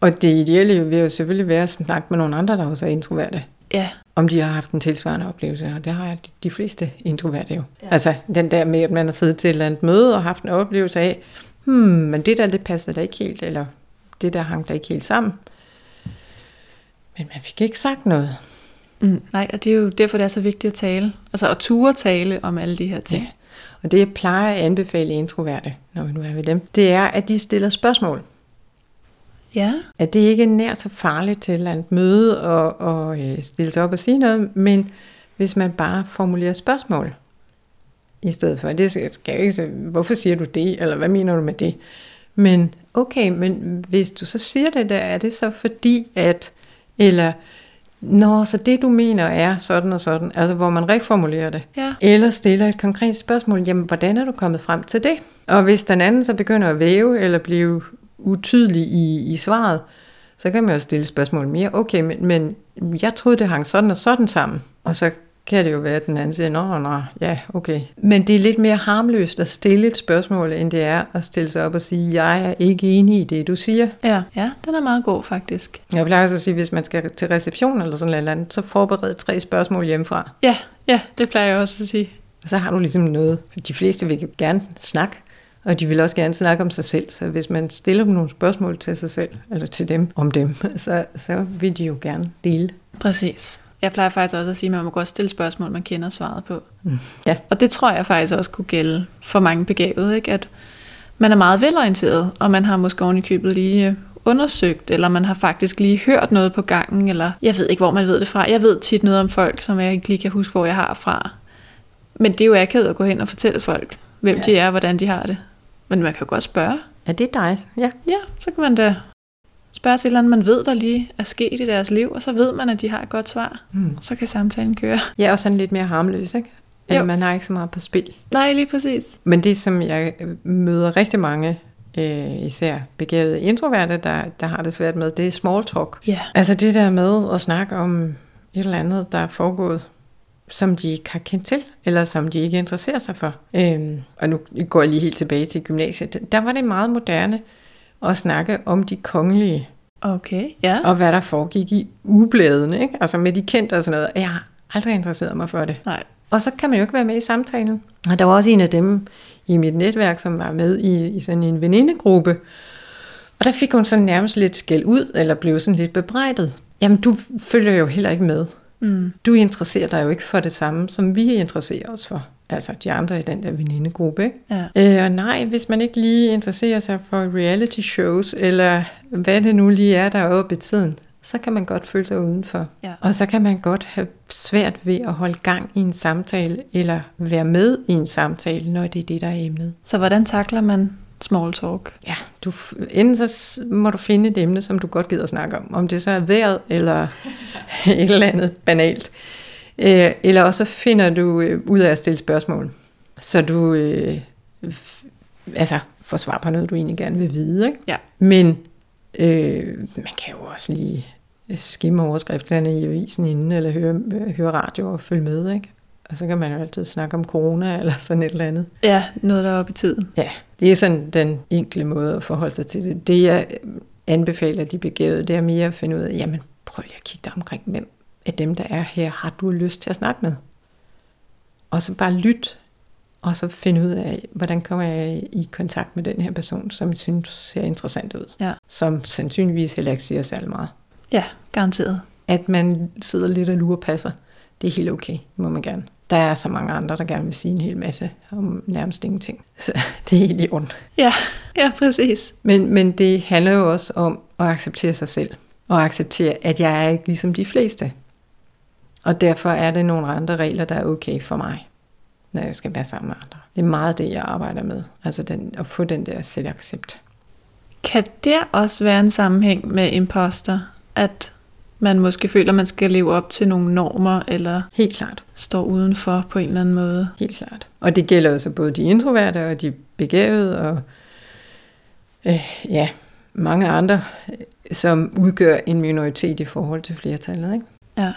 Og det ideelle vil jo selvfølgelig være at snakke med nogle andre, der også er introverte. Ja, Om de har haft en tilsvarende oplevelse, og det har de, de fleste introverte jo. Ja. Altså den der med, at man har siddet til et eller andet møde og haft en oplevelse af, hmm, men det der, det passer da ikke helt, eller det der hang da ikke helt sammen. Men man fik ikke sagt noget. mm. nej, og det er jo derfor, det er så vigtigt at tale. Altså at ture tale om alle de her ting. Ja. Og det jeg plejer at anbefale introverte, når vi nu er ved dem, det er, at de stiller spørgsmål. Ja, At det ikke er nær så farligt til andet møde og, og øh, stille sig op og sige noget, men hvis man bare formulerer spørgsmål i stedet for. Det skal jo ikke sige, hvorfor siger du det, eller hvad mener du med det? Men okay, men hvis du så siger det der, er det så fordi at, eller, Nå, så det du mener er sådan og sådan, altså hvor man reformulerer det. ja, Eller stiller et konkret spørgsmål, jamen hvordan er du kommet frem til det? Og hvis den anden så begynder at væve eller blive utydelig i, i svaret, så kan man jo stille spørgsmål mere. Okay, men, men jeg troede, det hang sådan og sådan sammen. Og så kan det jo være, at den anden siger, nå, nå, ja, okay. Men det er lidt mere harmløst at stille et spørgsmål, end det er at stille sig op og sige, jeg er ikke enig i det, du siger. ja, ja, den er meget god faktisk. Jeg plejer også at sige, hvis man skal til reception eller sådan noget andet, så forbered tre spørgsmål hjemmefra. Ja, ja, det plejer jeg også at sige. Og så har du ligesom noget. De fleste vil jo gerne snakke, og de vil også gerne snakke om sig selv. Så hvis man stiller dem nogle spørgsmål til sig selv, eller til dem om dem, så, så vil de jo gerne dele. Præcis. Jeg plejer faktisk også at sige, at man må godt stille spørgsmål, man kender svaret på. Mm. Ja. Og det tror jeg faktisk også kunne gælde for mange begavede, ikke? at man er meget velorienteret, og man har måske oven i købet lige øh, undersøgt, eller man har faktisk lige hørt noget på gangen, eller jeg ved ikke, hvor man ved det fra. Jeg ved tit noget om folk, som jeg ikke lige kan huske, hvor jeg har fra. Men det er jo akavet at gå hen og fortælle folk, hvem Ja. ja. de er, og hvordan de har det. Men man kan jo godt spørge. Er det dig? Ja. Ja, så kan man da spørge til et eller andet, man ved, der lige er sket i deres liv, og så ved man, at de har et godt svar. Mm. Så kan samtalen køre. Er også sådan lidt mere harmløs, ikke? At Jo. man har ikke så meget på spil. Nej, lige præcis. Men det, som jeg møder rigtig mange, øh, især begavede introverte, der, der har det svært med, det er small talk. Ja. Altså det der med at snakke om et eller andet, der er foregået, som de ikke har kendt til, eller som de ikke interesserer sig for. Øhm, og nu går jeg lige helt tilbage til gymnasiet. Der var det meget moderne at snakke om de kongelige, Okay, ja. og hvad der foregik i ugebladene, ikke? altså med de kendte og sådan noget. Jeg har aldrig interesseret mig for det. Nej. Og så kan man jo ikke være med i samtalen. Og der var også en af dem i mit netværk, som var med i, i sådan en venindegruppe. Og der fik hun sådan nærmest lidt skæld ud, eller blev sådan lidt bebrejdet. Jamen, du følger jo heller ikke med. Mm. Du interesserer dig jo ikke for det samme, som vi interesserer os for. Altså de andre i den der venindegruppe, ikke? Ja. Øh, og nej, hvis man ikke lige interesserer sig for reality shows, eller hvad det nu lige er, der er oppe i tiden, så kan man godt føle sig udenfor. Ja. Og så kan man godt have svært ved at holde gang i en samtale, eller være med i en samtale, når det er det, der er emnet. Så hvordan takler man small talk? Ja, du, enten så må du finde et emne, som du godt gider at snakke om. Om det så er vejret, eller et eller andet banalt. Øh, eller også så finder du øh, ud af at stille spørgsmål. Så du øh, altså, får svar på noget, du egentlig gerne vil vide. Ikke? Ja. Men øh, man kan jo også lige skimme overskrifterne i avisen inden, eller høre, høre radio og følge med, ikke? Og så kan man jo altid snakke om corona eller sådan et eller andet. Ja, noget der er oppe i tiden. Ja, det er sådan den enkle måde at forholde sig til det. Det jeg anbefaler de begavede, det er mere at finde ud af, jamen prøv lige at kigge dig omkring, hvem af dem, der er her, har du lyst til at snakke med? Og så bare lyt, og så finde ud af, hvordan kommer jeg i kontakt med den her person, som jeg synes ser interessant ud. Ja. Som sandsynligvis heller ikke siger særlig meget. Ja, garanteret. At man sidder lidt og lurer passer, det er helt okay, må man gerne. Der er så mange andre, der gerne vil sige en hel masse om nærmest ingenting. Så det er helt i orden. Ja, ja, præcis. Men, men det handler jo også om at acceptere sig selv. Og acceptere, at jeg er ikke ligesom de fleste. Og derfor er det nogle andre regler, der er okay for mig, når jeg skal være sammen med andre. Det er meget det, jeg arbejder med. Altså den, at få den der selvaccept. Kan der også være en sammenhæng med imposter, at man måske føler, at man skal leve op til nogle normer, eller Helt klart. står udenfor på en eller anden måde? Helt klart. Og det gælder jo så både de introverte og de begavede og øh, ja, mange andre, som udgør en minoritet i forhold til flertallet. Ikke? Ja.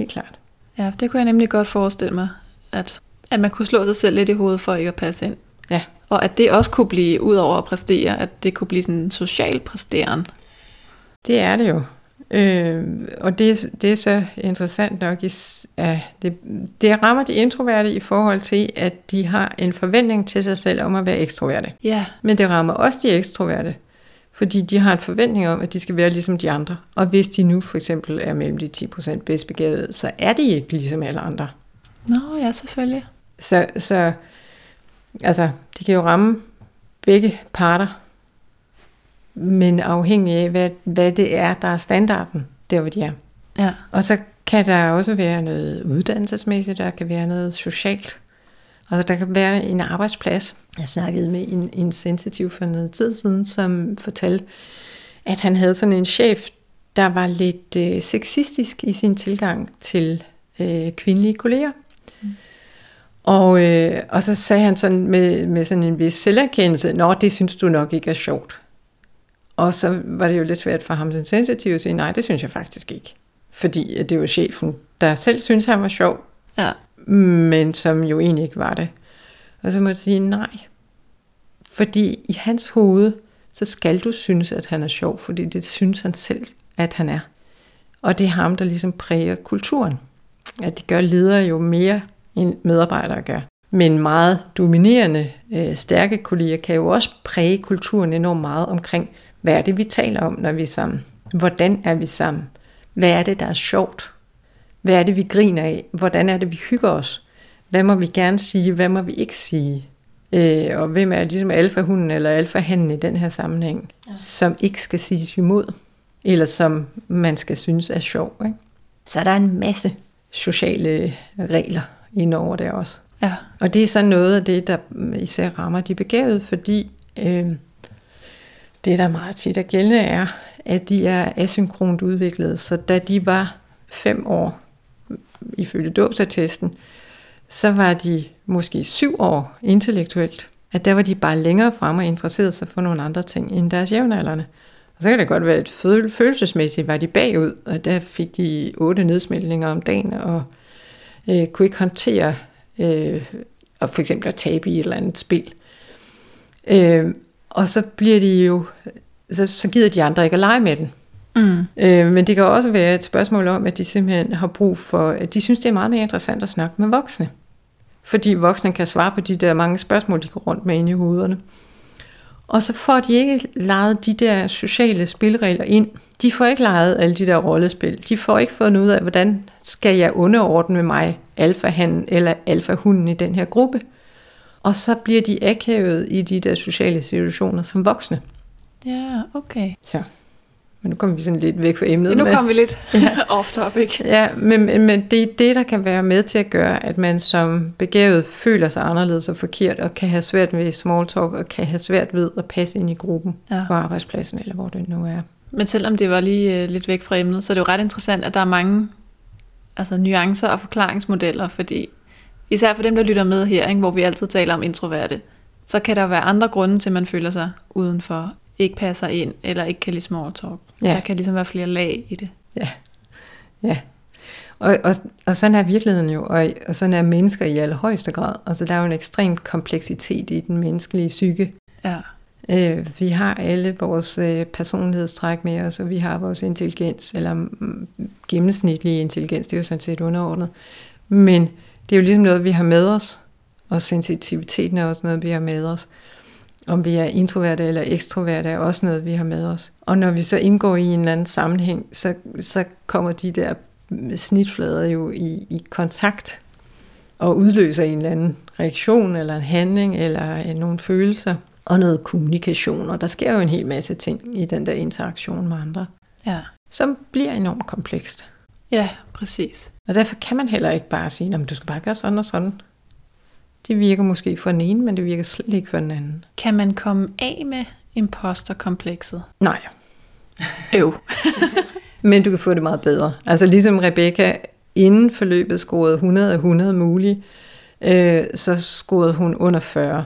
Helt klart. Ja, det kunne jeg nemlig godt forestille mig, at, at man kunne slå sig selv lidt i hovedet for ikke at passe ind. Ja. Og at det også kunne blive, ud over at præstere, at det kunne blive sådan en social præsteren. Det er det jo. Øh, og det, det er så interessant nok, at det, det rammer de introverte i forhold til, at de har en forventning til sig selv om at være ekstroverte. Ja, Men det rammer også de ekstroverte, fordi de har en forventning om, at de skal være ligesom de andre. Og hvis de nu for eksempel er mellem de 10% bedst begavede, så er de ikke ligesom alle andre. nå ja, selvfølgelig. Så, så altså, det kan jo ramme begge parter, men afhængig af, hvad, hvad det er, der er standarden, der hvor de er. Ja, Og så kan der også være noget uddannelsesmæssigt, der kan være noget socialt. Altså der kan være en arbejdsplads. Jeg snakkede med en, en sensitiv for noget tid siden, som fortalte, at han havde sådan en chef, der var lidt øh, sexistisk i sin tilgang til øh, kvindelige kolleger. Og, øh, og så sagde han sådan med, med sådan en vis selverkendelse, Nå, det synes du nok ikke er sjovt. Og så var det jo lidt svært for ham, den sensitive, at sige, nej, det synes jeg faktisk ikke. Fordi det var chefen, der selv synes han var sjov, ja, men som jo egentlig ikke var det. Og så må jeg sige nej. Fordi i hans hoved, så skal du synes, at han er sjov, fordi det synes han selv, at han er. Og det er ham, der ligesom præger kulturen. At det gør ledere jo mere, end medarbejdere gør. Men meget dominerende, øh, stærke kolleger kan jo også præge kulturen enormt meget omkring, hvad er det, vi taler om, når vi er sammen? Hvordan er vi sammen? Hvad er det, der er sjovt? Hvad er det, vi griner af? Hvordan er det, vi hygger os? Hvad må vi gerne sige? Hvad må vi ikke sige? Øh, og hvem er ligesom alfahunden eller alfahanden i den her sammenhæng, ja. som ikke skal siges imod, eller som man skal synes er sjov. Ikke? Så der er en masse sociale regler indover der også. ja, Og det er så noget af det, der især rammer de begavede, fordi øh, det, der meget tit er gældende, er, at de er asynkront udviklet. Så da de var fem år, ifølge dåbsattesten, så var de måske syv år intellektuelt. At der var de bare længere frem og interesserede sig for nogle andre ting end deres jævnaldrende. Og så kan det godt være, at følelsesmæssigt var de bagud, og der fik de otte nedsmeltninger om dagen, og øh, kunne ikke håndtere øh, og for eksempel at tabe i et eller andet spil. Øh, og så bliver de jo, så, så gider de andre ikke at lege med den mm, Øh, men det kan også være et spørgsmål om, at de simpelthen har brug for, at de synes, det er meget mere interessant at snakke med voksne. Fordi voksne kan svare på de der mange spørgsmål, de går rundt med inde i hovederne. Og så får de ikke lejet de der sociale spilregler ind. De får ikke lejet alle de der rollespil. De får ikke fundet ud af, hvordan skal jeg underordne med mig alfahanden eller alfahunden i den her gruppe. Og så bliver de akavet i de der sociale situationer som voksne. ja, okay. Så. Men nu kommer vi sådan lidt væk fra emnet. Nu men- kom vi lidt off topic. Ja, men, men- men det er det, der kan være med til at gøre, at man som begavet føler sig anderledes og forkert, og kan have svært ved small talk, og kan have svært ved at passe ind i gruppen Ja. på arbejdspladsen, eller hvor det nu er. Men selvom det var lige øh, lidt væk fra emnet, så er det jo ret interessant, at der er mange altså, nuancer og forklaringsmodeller, fordi især for dem, der lytter med her, ikke, hvor vi altid taler om introverte, så kan der være andre grunde til, at man føler sig udenfor, ikke passer ind, eller ikke kan lide small talk. Ja. Der kan ligesom være flere lag i det. Ja, ja. Og, og, og sådan er virkeligheden jo, og, og sådan er mennesker i allerhøjeste grad. Altså der er jo en ekstrem kompleksitet i den menneskelige psyke. Ja. Øh, vi har alle vores øh, personlighedstræk med os, og vi har vores intelligens, eller mm, gennemsnitlige intelligens, det er jo sådan set underordnet. Men det er jo ligesom noget, vi har med os, og sensitiviteten er også noget, vi har med os. Om vi er introverte eller ekstroverte er også noget, vi har med os. Og når vi så indgår i en eller anden sammenhæng, så, så kommer de der snitflader jo i, i kontakt og udløser en eller anden reaktion eller en handling eller nogle følelser og noget kommunikation. Og der sker jo en hel masse ting i den der interaktion med andre, Ja. som bliver enormt komplekst. Ja, præcis. Og derfor kan man heller ikke bare sige, at du skal bare gøre sådan og sådan. Det virker måske for den ene, men det virker slet ikke for den anden. Kan man komme af med imposterkomplekset? Nej, Øv. men du kan få det meget bedre. Altså ligesom Rebecca inden forløbet scorede 100 af 100 muligt, øh, så scorede hun under 40.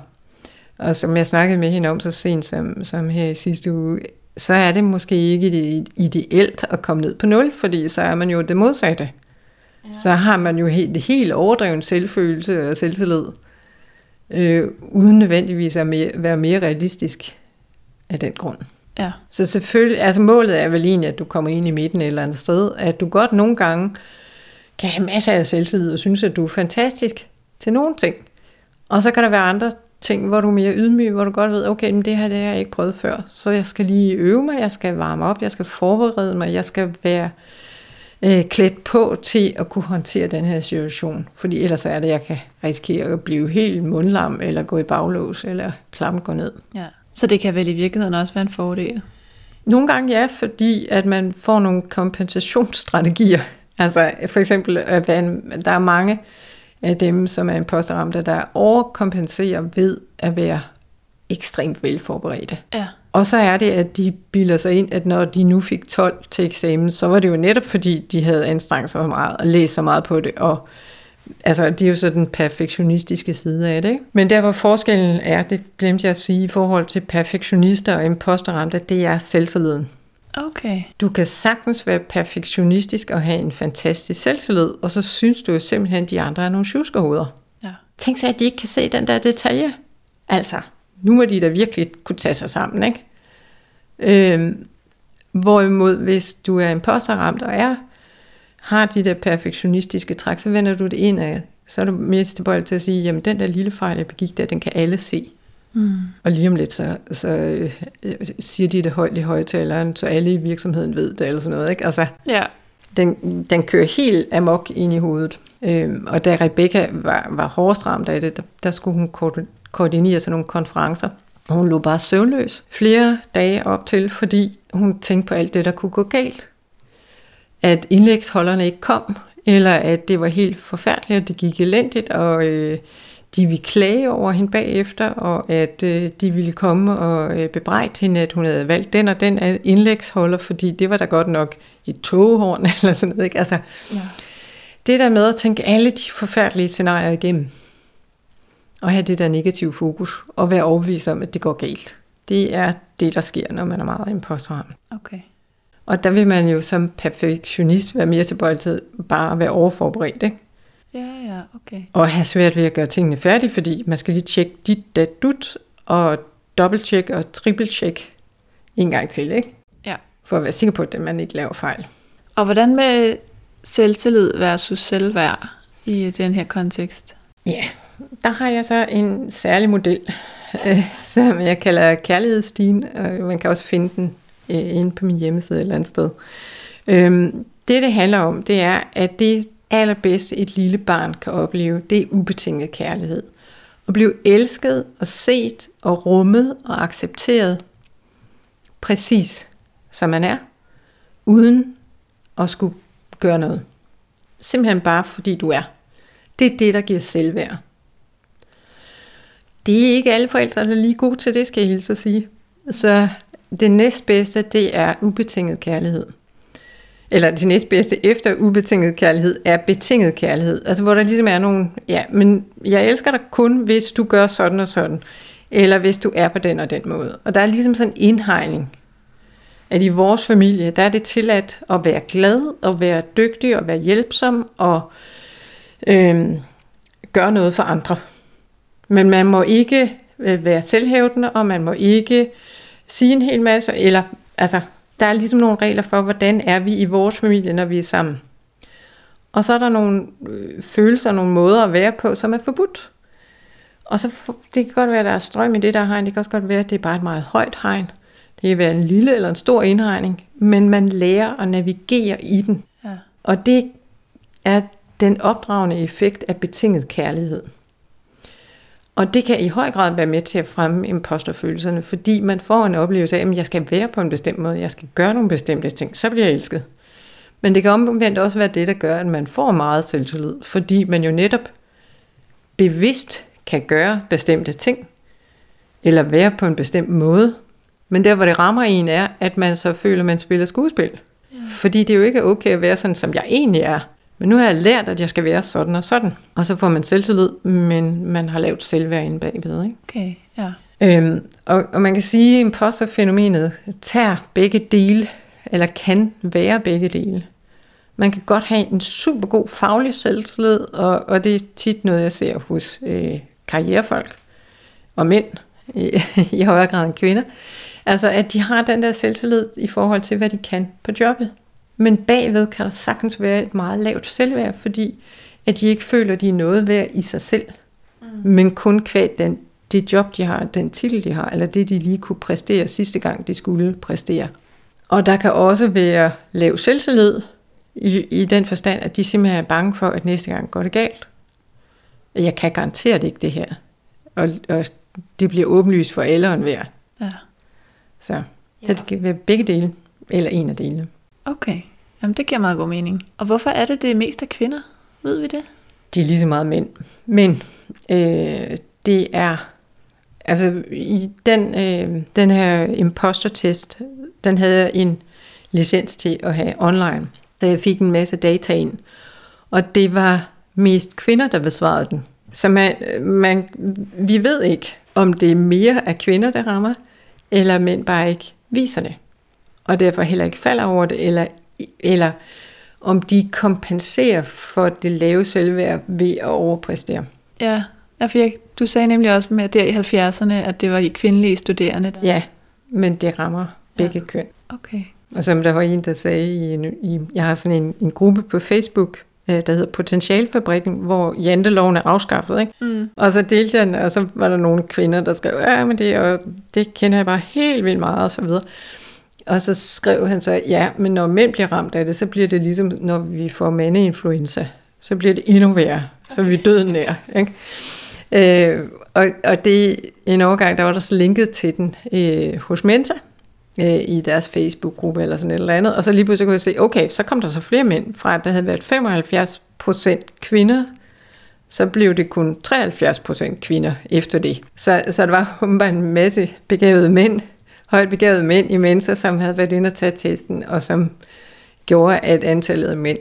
Og som jeg snakkede med hende om så sent som, som her i sidste uge, så er det måske ikke ide- ideelt at komme ned på 0, fordi så er man jo det modsatte. Ja. Så har man jo helt, helt overdreven selvfølelse og selvtillid, øh, uden nødvendigvis at mere, være mere realistisk af den grund. Ja. Så selvfølgelig, altså målet er vel egentlig, at du kommer ind i midten et eller andet sted, at du godt nogle gange kan have masser af selvtillid og synes, at du er fantastisk til nogle ting. Og så kan der være andre ting, hvor du er mere ydmyg, hvor du godt ved, okay, men det her det har jeg ikke prøvet før, så jeg skal lige øve mig, jeg skal varme op, jeg skal forberede mig, jeg skal være øh, klædt på til at kunne håndtere den her situation. Fordi ellers er det, at jeg kan risikere at blive helt mundlam, eller gå i baglås, eller klappen gå ned. ja. Så det kan vel i virkeligheden også være en fordel. Nogle gange ja, fordi at man får nogle kompensationsstrategier. Altså for eksempel, at der er mange af dem, som er imposterramte, der overkompenserer ved at være ekstremt velforberedte. Ja. Og så er det, at de bilder sig ind, at når de nu fik 12 til eksamen, så var det jo netop fordi, de havde anstrengt sig så meget og læst så meget på det. Og altså, det er jo så den perfektionistiske side af det. Ikke? Men der, hvor forskellen er, det glemte jeg at sige, i forhold til perfektionister og imposterramte, det er selvtilliden. Okay. Du kan sagtens være perfektionistisk og have en fantastisk selvtillid, og så synes du jo simpelthen, at de andre er nogle tjuskerhoveder. Ja. Tænk sig, at de ikke kan se den der detalje. Altså, nu må de da virkelig kunne tage sig sammen, ikke? Øhm, hvorimod, hvis du er imposterramt og er, har de der perfektionistiske træk, så vender du det ind af, så er du mest tilbøjelig til at sige, jamen den der lille fejl, jeg begik der, den kan alle se. Mm. Og lige om lidt, så, så øh, øh, siger de det højt i højtaleren, så alle i virksomheden ved det, eller sådan noget, ikke? Altså, Ja. den, den kører helt amok ind i hovedet. Øhm, og da Rebecca var, var hårdest ramt af det, der, der skulle hun koordinere sådan nogle konferencer. Og hun lå bare søvnløs flere dage op til, fordi hun tænkte på alt det, der kunne gå galt. At indlægsholderne ikke kom, eller at det var helt forfærdeligt, og det gik elendigt, og øh, de ville klage over hende bagefter, og at øh, de ville komme og øh, bebrejde hende, at hun havde valgt den og den indlægsholder, fordi det var da godt nok et togehorn eller sådan noget. Ikke? Altså, ja. det der med at tænke alle de forfærdelige scenarier igennem, og have det der negative fokus, og være overbevist om, at det går galt. Det er det, der sker, når man er meget imposterramt. Okay. Og der vil man jo som perfektionist være mere tilbøjelig til bare at være overforberedt, ikke? Ja, ja, okay. Og have svært ved at gøre tingene færdige, fordi man skal lige tjekke dit, dat, dut, og dobbelttjek og trippeltjek en gang til, ikke? Ja. For at være sikker på, at man ikke laver fejl. Og hvordan med selvtillid versus selvværd i den her kontekst? Ja, der har jeg så en særlig model, øh, som jeg kalder kærlighedsstigen, og man kan også finde den øh, inde på min hjemmeside et eller andet sted. Øhm, det, det handler om, det er, at det allerbedste, et lille barn kan opleve, det er ubetinget kærlighed. At blive elsket og set og rummet og accepteret præcis som man er, uden at skulle gøre noget. Simpelthen bare fordi du er. Det er det, der giver selvværd. Det er ikke alle forældre, der er lige gode til det, skal jeg hilse at sige. Så det næstbedste, det er ubetinget kærlighed. Eller det næstbedste efter ubetinget kærlighed er betinget kærlighed. Altså hvor der ligesom er nogle, ja, men jeg elsker dig kun, hvis du gør sådan og sådan. Eller hvis du er på den og den måde. Og der er ligesom sådan en indhegning at i vores familie, der er det tilladt at være glad, og være dygtig, og være hjælpsom, og øh, gøre noget for andre. Men man må ikke øh, være selvhævdende, og man må ikke sige en hel masse, eller altså, der er ligesom nogle regler for, hvordan er vi i vores familie, når vi er sammen. Og så er der nogle øh, følelser, nogle måder at være på, som er forbudt. Og så det kan godt være, at der er strøm i det der hegn. Det kan også godt være, at det er bare et meget højt hegn. Det kan være en lille eller en stor indhegning. Men man lærer at navigere i den. Ja. Og det er den opdragende effekt af betinget kærlighed. Og det kan i høj grad være med til at fremme imposterfølelserne, fordi man får en oplevelse af, at jeg skal være på en bestemt måde, jeg skal gøre nogle bestemte ting, så bliver jeg elsket. Men det kan omvendt også være det, der gør, at man får meget selvtillid, fordi man jo netop bevidst kan gøre bestemte ting, eller være på en bestemt måde. Men der, hvor det rammer en, er, at man så føler, at man spiller skuespil. Ja. Fordi det er jo ikke okay at være sådan, som jeg egentlig er. Men nu har jeg lært, at jeg skal være sådan og sådan. Og så får man selvtillid, men man har lavet selvværd inde bagved. Ikke? Okay, ja. Øhm, og, og man kan sige, at imposterfænomenet tager begge dele, eller kan være begge dele. Man kan godt have en super god faglig selvtillid, og, og det er tit noget, jeg ser hos øh, karrierefolk og mænd, i, i højere grad end kvinder. Altså, at de har den der selvtillid i forhold til, hvad de kan på jobbet. Men bagved kan der sagtens være et meget lavt selvværd, fordi at de ikke føler, at de er noget værd i sig selv, mm. men kun kvæg den, det job, de har, den titel, de har, eller det, de lige kunne præstere sidste gang, de skulle præstere. Og der kan også være lav selvtillid, i, i den forstand, at de simpelthen er bange for, at næste gang går det galt. Jeg kan garanteret ikke det her. Og, og det bliver åbenlyst for alle og enhver. Ja. Så, ja. så det kan være begge dele, eller en af delene. Okay, Jamen, det giver meget god mening. Og hvorfor er det det mest af kvinder? Ved vi det? Det er lige så meget mænd. Men øh, det er, altså i den, øh, den her imposter-test, den havde jeg en licens til at have online. Så jeg fik en masse data ind. Og det var mest kvinder, der besvarede den. Så man, man, vi ved ikke, om det er mere af kvinder, der rammer, eller mænd bare ikke viser det. Og derfor heller ikke falder over det, eller, eller om de kompenserer for det lave selvværd ved at overpræstere. Ja, for jeg, du sagde nemlig også med der i 70'erne, at det var i kvindelige studerende. Der. Ja, men det rammer begge ja. køn. Okay. Og som der var en, der sagde, i, en, i, jeg har sådan en, en gruppe på Facebook, øh, der hedder Potentialfabrikken, hvor janteloven er afskaffet. Ikke? Mm. Og så delte jeg den, og så var der nogle kvinder, der skrev, ja, men det, og det kender jeg bare helt vildt meget, og så videre. Og så skrev han så, ja, men når mænd bliver ramt af det, så bliver det ligesom, når vi får mandeinfluenza, så bliver det endnu værre, okay. så vi er døden nær. Ikke? Øh, og, og det en overgang, der var der så linket til den øh, hos Mensa, øh, i deres Facebook-gruppe eller sådan et eller andet. Og så lige pludselig kunne jeg se, okay, så kom der så flere mænd fra, at der havde været 75 procent kvinder, så blev det kun 73 procent kvinder efter det. Så, så der var bare en masse begavede mænd, højt begavede mænd i Mensa, som havde været inde og tage testen, og som gjorde, at antallet af mænd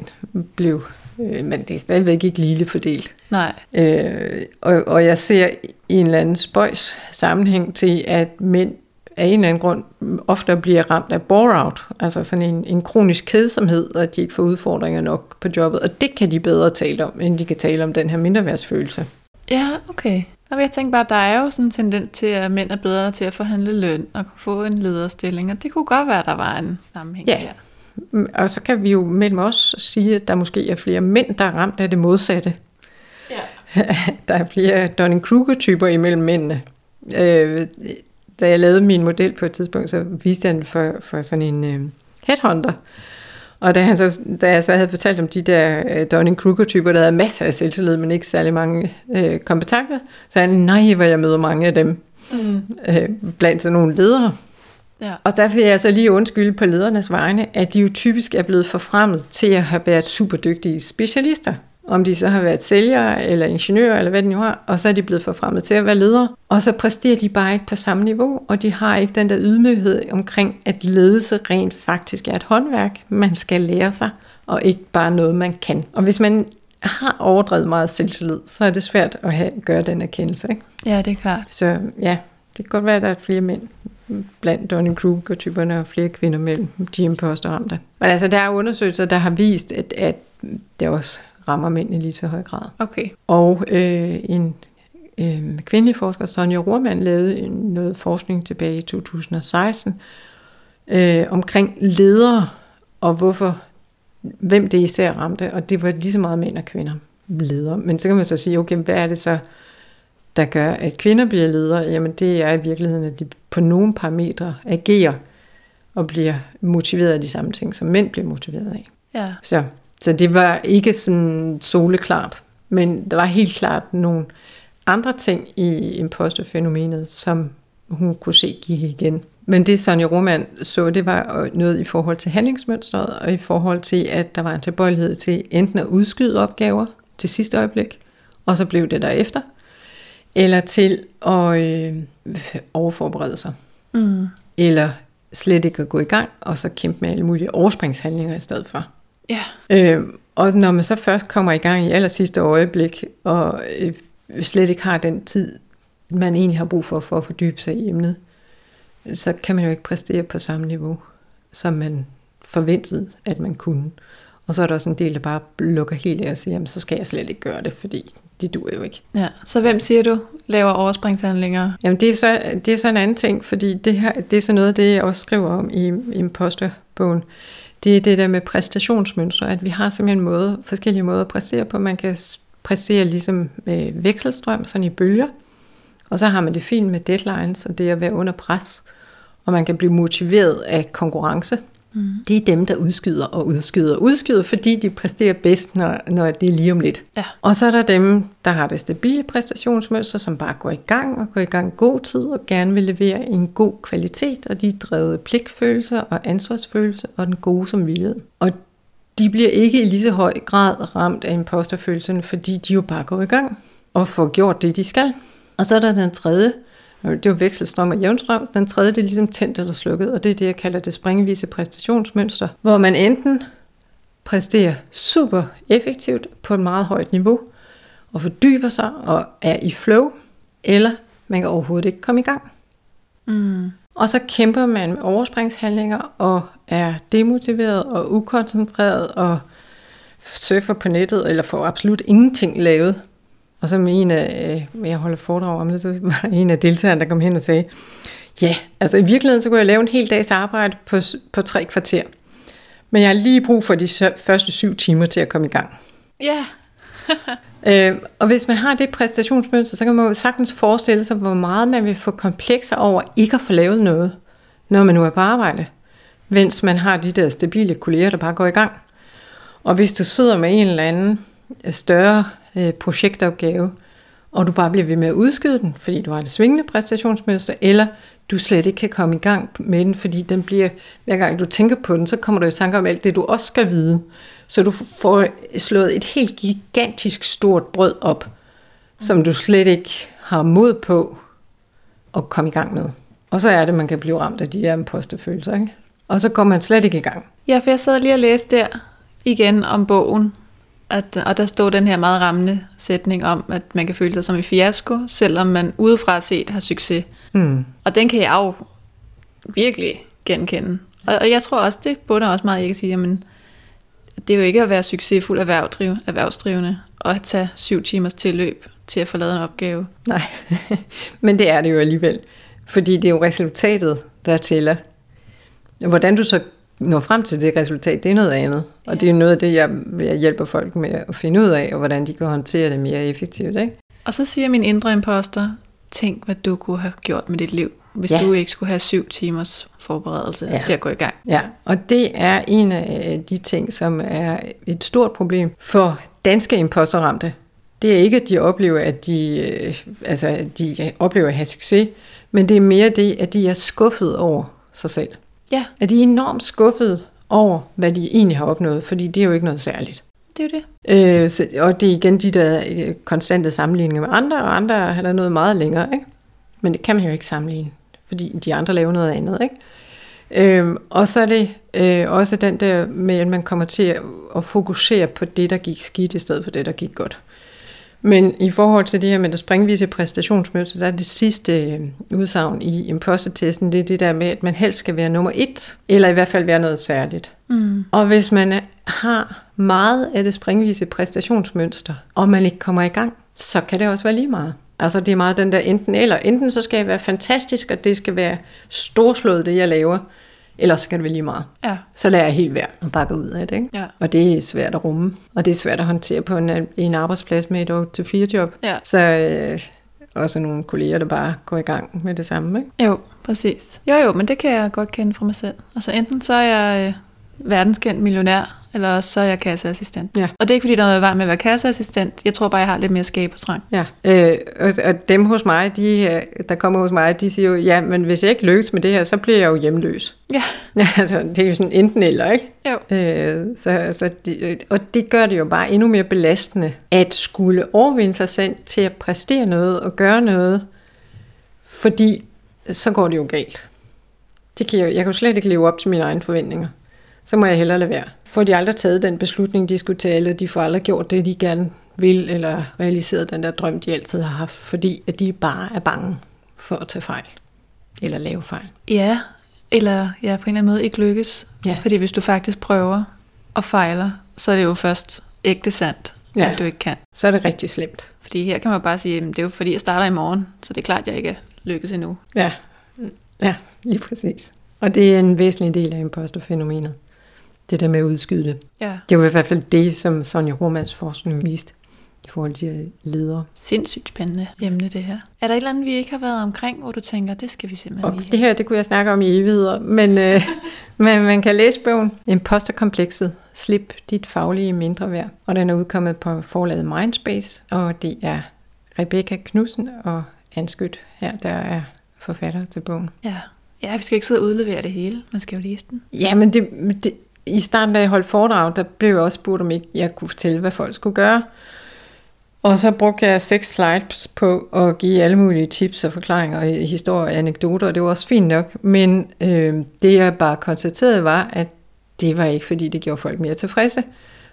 blev øh, men det er stadigvæk ikke lille fordelt. Nej. Øh, og, og jeg ser i en eller anden spøjs sammenhæng til, at mænd af en eller anden grund ofte bliver ramt af bore-out, altså sådan en, en kronisk kedsomhed, at de ikke får udfordringer nok på jobbet, og det kan de bedre tale om, end de kan tale om den her mindreværdsfølelse. Ja, okay. Og jeg tænker bare, der er jo sådan en tendens til, at mænd er bedre til at forhandle løn og få en lederstilling, og det kunne godt være, der var en sammenhæng ja. der. Og så kan vi jo mellem os sige, at der måske er flere mænd, der er ramt af det modsatte. Ja. der er flere Dunning-Kruger-typer imellem mændene. Øh, da jeg lavede min model på et tidspunkt, så viste jeg den for, for sådan en øh, headhunter. Og da, han så, da jeg så havde fortalt om de der øh, Dunning-Kruger-typer, der havde masser af selvtillid, men ikke særlig mange øh, kompetencer, så han, nej, hvor jeg møder mange af dem mm. øh, blandt sådan nogle ledere. Ja. Og der vil jeg så lige undskylde på ledernes vegne, at de jo typisk er blevet forfremmet til at have været super dygtige specialister om de så har været sælgere eller ingeniører eller hvad de nu har, og så er de blevet forfremmet til at være ledere. Og så præsterer de bare ikke på samme niveau, og de har ikke den der ydmyghed omkring, at ledelse rent faktisk er et håndværk, man skal lære sig, og ikke bare noget, man kan. Og hvis man har overdrevet meget selvtillid, så er det svært at have, gøre den erkendelse. Ikke? Ja, det er klart. Så ja, Det kan godt være, at der er flere mænd blandt Donning Kruger-typerne og flere kvinder mellem de imposter-ramte. Men altså, der er undersøgelser, der har vist, at, at det også rammer mænd i lige så høj grad. Okay. Og øh, en øh, kvindelig forsker, Sonja Rohrmann, lavede noget forskning tilbage i 2016 øh, omkring ledere og hvorfor, hvem det især ramte, og det var lige så meget mænd og kvinder ledere. Men så kan man så sige, okay, hvad er det så, der gør, at kvinder bliver ledere? Jamen det er i virkeligheden, at de på nogle parametre agerer og bliver motiveret af de samme ting, som mænd bliver motiveret af. Ja. Så, så det var ikke sådan soleklart, men der var helt klart nogle andre ting i imposterfænomenet, som hun kunne se gik igen. Men det Sonja Roman så, det var noget i forhold til handlingsmønstret, og i forhold til, at der var en tilbøjelighed til enten at udskyde opgaver til sidste øjeblik, og så blev det derefter, eller til at øh, overforberede sig. Mm. Eller slet ikke at gå i gang, og så kæmpe med alle mulige overspringshandlinger i stedet for. Ja. Øh, og når man så først kommer i gang i aller sidste øjeblik, og øh, slet ikke har den tid, man egentlig har brug for, for at fordybe sig i emnet, så kan man jo ikke præstere på samme niveau, som man forventede, at man kunne. Og så er der også en del, der bare lukker helt af og siger, jamen så skal jeg slet ikke gøre det, fordi det duer jo ikke. ja. Så hvem siger du laver overspringshandlinger? Jamen det er så, det er så en anden ting, fordi det, her, det er så noget af det, jeg også skriver om i imposterbogen. Det er det der med præstationsmønstre, at vi har simpelthen måde, forskellige måder at præstere på. Man kan præstere ligesom med vekselstrøm, sådan i bølger, og så har man det fint med deadlines, og det at være under pres, og man kan blive motiveret af konkurrence. Mm. Det er dem, der udskyder og udskyder og udskyder, fordi de præsterer bedst, når, når det er lige om lidt. Ja. Og så er der dem, der har det stabile præstationsmønster, som bare går i gang og går i gang god tid og gerne vil levere en god kvalitet, og de er drevet pligtfølelse og ansvarsfølelse og den gode som vilje. Og de bliver ikke i lige så høj grad ramt af imposterfølelsen, fordi de jo bare går i gang og får gjort det, de skal. Og så er der den tredje, det er jo vekselstrøm og jævnstrøm. Den tredje, det er ligesom tændt eller slukket, og det er det, jeg kalder det springvise præstationsmønster, hvor man enten præsterer super effektivt på et meget højt niveau, og fordyber sig og er i flow, eller man kan overhovedet ikke komme i gang. Mm. Og så kæmper man med overspringshandlinger og er demotiveret og ukoncentreret og surfer på nettet eller får absolut ingenting lavet. Og så med en af, øh, jeg holder foredrag om det, så var der en af deltagerne, der kom hen og sagde, ja, altså i virkeligheden så kunne jeg lave en hel dags arbejde på, på tre kvarter. Men jeg har lige brug for de første syv timer til at komme i gang. Ja. Øh, og hvis man har det præstationsmønster, så kan man jo sagtens forestille sig, hvor meget man vil få komplekser over ikke at få lavet noget, når man nu er på arbejde. Mens man har de der stabile kolleger, der bare går i gang. Og hvis du sidder med en eller anden øh, større øh, projektopgave, og du bare bliver ved med at udskyde den, fordi du har det svingende præstationsmønster, eller du slet ikke kan komme i gang med den, fordi den bliver, hver gang du tænker på den, så kommer du i tanke om alt det, du også skal vide. Så du får slået et helt gigantisk stort brød op, som du slet ikke har mod på at komme i gang med. Og så er det, man kan blive ramt af de her imposterfølelser, ikke? Og så går man slet ikke i gang. Ja, for jeg sad lige og læste der igen om bogen, at, og der stod den her meget rammende sætning om, at man kan føle sig som en fiasko, selvom man udefra set har succes. Mm. Og den kan jeg jo virkelig genkende. Og, og jeg tror også, det bunder også meget i at sige, jamen, det er jo ikke at være succesfuld erhvervsdriv, erhvervsdrivende og at tage syv timers tilløb til at få lavet en opgave. Nej, men det er det jo alligevel. Fordi det er jo resultatet, der tæller. Hvordan du så når frem til det resultat, det er noget andet. Og det er noget af det, jeg, jeg hjælper folk med at finde ud af, og hvordan de kan håndtere det mere effektivt. Ikke? Og så siger min indre imposter, tænk hvad du kunne have gjort med dit liv, hvis Ja. ja. du ikke skulle have syv timers forberedelse Ja. ja. til at gå i gang. Ja, og det er en af de ting, som er et stort problem for danske imposterramte. Det er ikke, at de oplever, at de, øh, altså, de oplever at have succes, men det er mere det, at de er skuffet over sig selv. Ja, At de er enormt skuffet over, hvad de egentlig har opnået, fordi det er jo ikke noget særligt. det er jo det. Øh, så, og det er igen de der øh, konstante sammenligninger med andre, og andre har der noget meget længere, ikke? Men det kan man jo ikke sammenligne, fordi de andre laver noget andet, ikke? Øh, og så er det øh, også den der med, at man kommer til at, at fokusere på det, der gik skidt, i stedet for det, der gik godt. Men i forhold til det her med det springvise præstationsmønster, der er det sidste øh, udsagn i impostertesten, det er det der med, at man helst skal være nummer et, eller i hvert fald være noget særligt. Mm. Og hvis man har meget af det springvise præstationsmønster, og man ikke kommer i gang, så kan det også være lige meget. Altså det er meget den der enten eller. Enten så skal jeg være fantastisk, og det skal være storslået, det jeg laver, eller så kan det være lige meget. Ja. Så lader jeg helt være og bakker ud af det. Ikke? Ja. Og det er svært at rumme, og det er svært at håndtere på en, en arbejdsplads med et 8-4 job. Ja. Så øh, også nogle kolleger, der bare går i gang med det samme. Ikke? Jo, præcis. Jo, jo, men det kan jeg godt kende fra mig selv. Altså enten så er jeg øh, verdenskendt millionær, eller også så er jeg kasseassistent. Ja. Og det er ikke fordi, der er noget vej med at være kasseassistent. Jeg tror bare, jeg har lidt mere skab og trang. Ja, øh, og, og dem hos mig, de, øh, der kommer hos mig, de siger jo, ja, men hvis jeg ikke lykkes med det her, så bliver jeg jo hjemløs. Ja. Ja, altså, det er jo sådan enten eller, ikke? Jo. Øh, så, så de, og det gør det jo bare endnu mere belastende, at skulle overvinde sig selv til at præstere noget og gøre noget, fordi så går det jo galt. Det kan jeg, jeg kan jo slet ikke leve op til mine egne forventninger. Så må jeg hellere lade være. Får de aldrig taget den beslutning, de skulle tage, eller de får aldrig gjort det, de gerne vil, eller realiseret den der drøm, de altid har haft, fordi at de bare er bange for at tage fejl, eller lave fejl. Ja, eller ja, på en eller anden måde ikke lykkes. Ja. Fordi hvis du faktisk prøver og fejler, så er det jo først ægte sandt, Ja. at du ikke kan. Så er det rigtig slemt. Fordi her kan man bare sige, at det er jo fordi, jeg starter i morgen, så det er klart, at jeg ikke er lykkes endnu. Ja, ja lige præcis. Og det er en væsentlig del af imposterfænomenet. Det der med at udskyde det. Ja. Det var i hvert fald det, som Sonja Romans forskning viste i forhold til ledere. Sindssygt spændende emne, det her. Er der et eller andet, vi ikke har været omkring, hvor du tænker, det skal vi simpelthen Og lige det her, det kunne jeg snakke om i evigheder, men, øh, men man kan læse bogen Imposterkomplekset. Slip dit faglige mindre værd. Og den er udkommet på forlaget Mindspace, og det er Rebecca Knudsen og Anskyt her, der er forfatter til bogen. Ja. ja, vi skal ikke sidde og udlevere det hele. Man skal jo læse den. Ja, men det, det, i starten, da jeg holdt foredrag, der blev jeg også spurgt, om ikke jeg kunne fortælle, hvad folk skulle gøre. Og så brugte jeg seks slides på at give alle mulige tips og forklaringer og historier og anekdoter, og det var også fint nok. Men øh, det jeg bare konstaterede var, at det var ikke, fordi det gjorde folk mere tilfredse.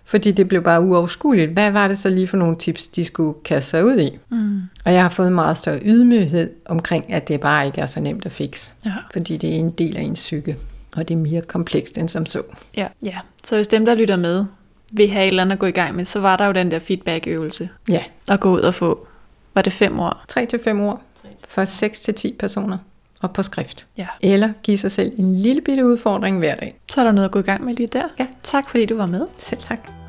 Fordi det blev bare uoverskueligt. Hvad var det så lige for nogle tips, de skulle kaste sig ud i? Mm. Og jeg har fået en meget større ydmyghed omkring, at det bare ikke er så nemt at fikse. Ja. Fordi det er en del af ens psyke, og det er mere komplekst end som så. Ja. ja. Så hvis dem, der lytter med, vil have et eller andet at gå i gang med, så var der jo den der feedback-øvelse. Ja, At gå ud og få, var det fem år? 3 til 5 ord for 6 til 10 personer og på skrift. Ja. Eller give sig selv en lille bitte udfordring hver dag. Så er der noget at gå i gang med lige der. Ja. Tak fordi du var med. Selv tak.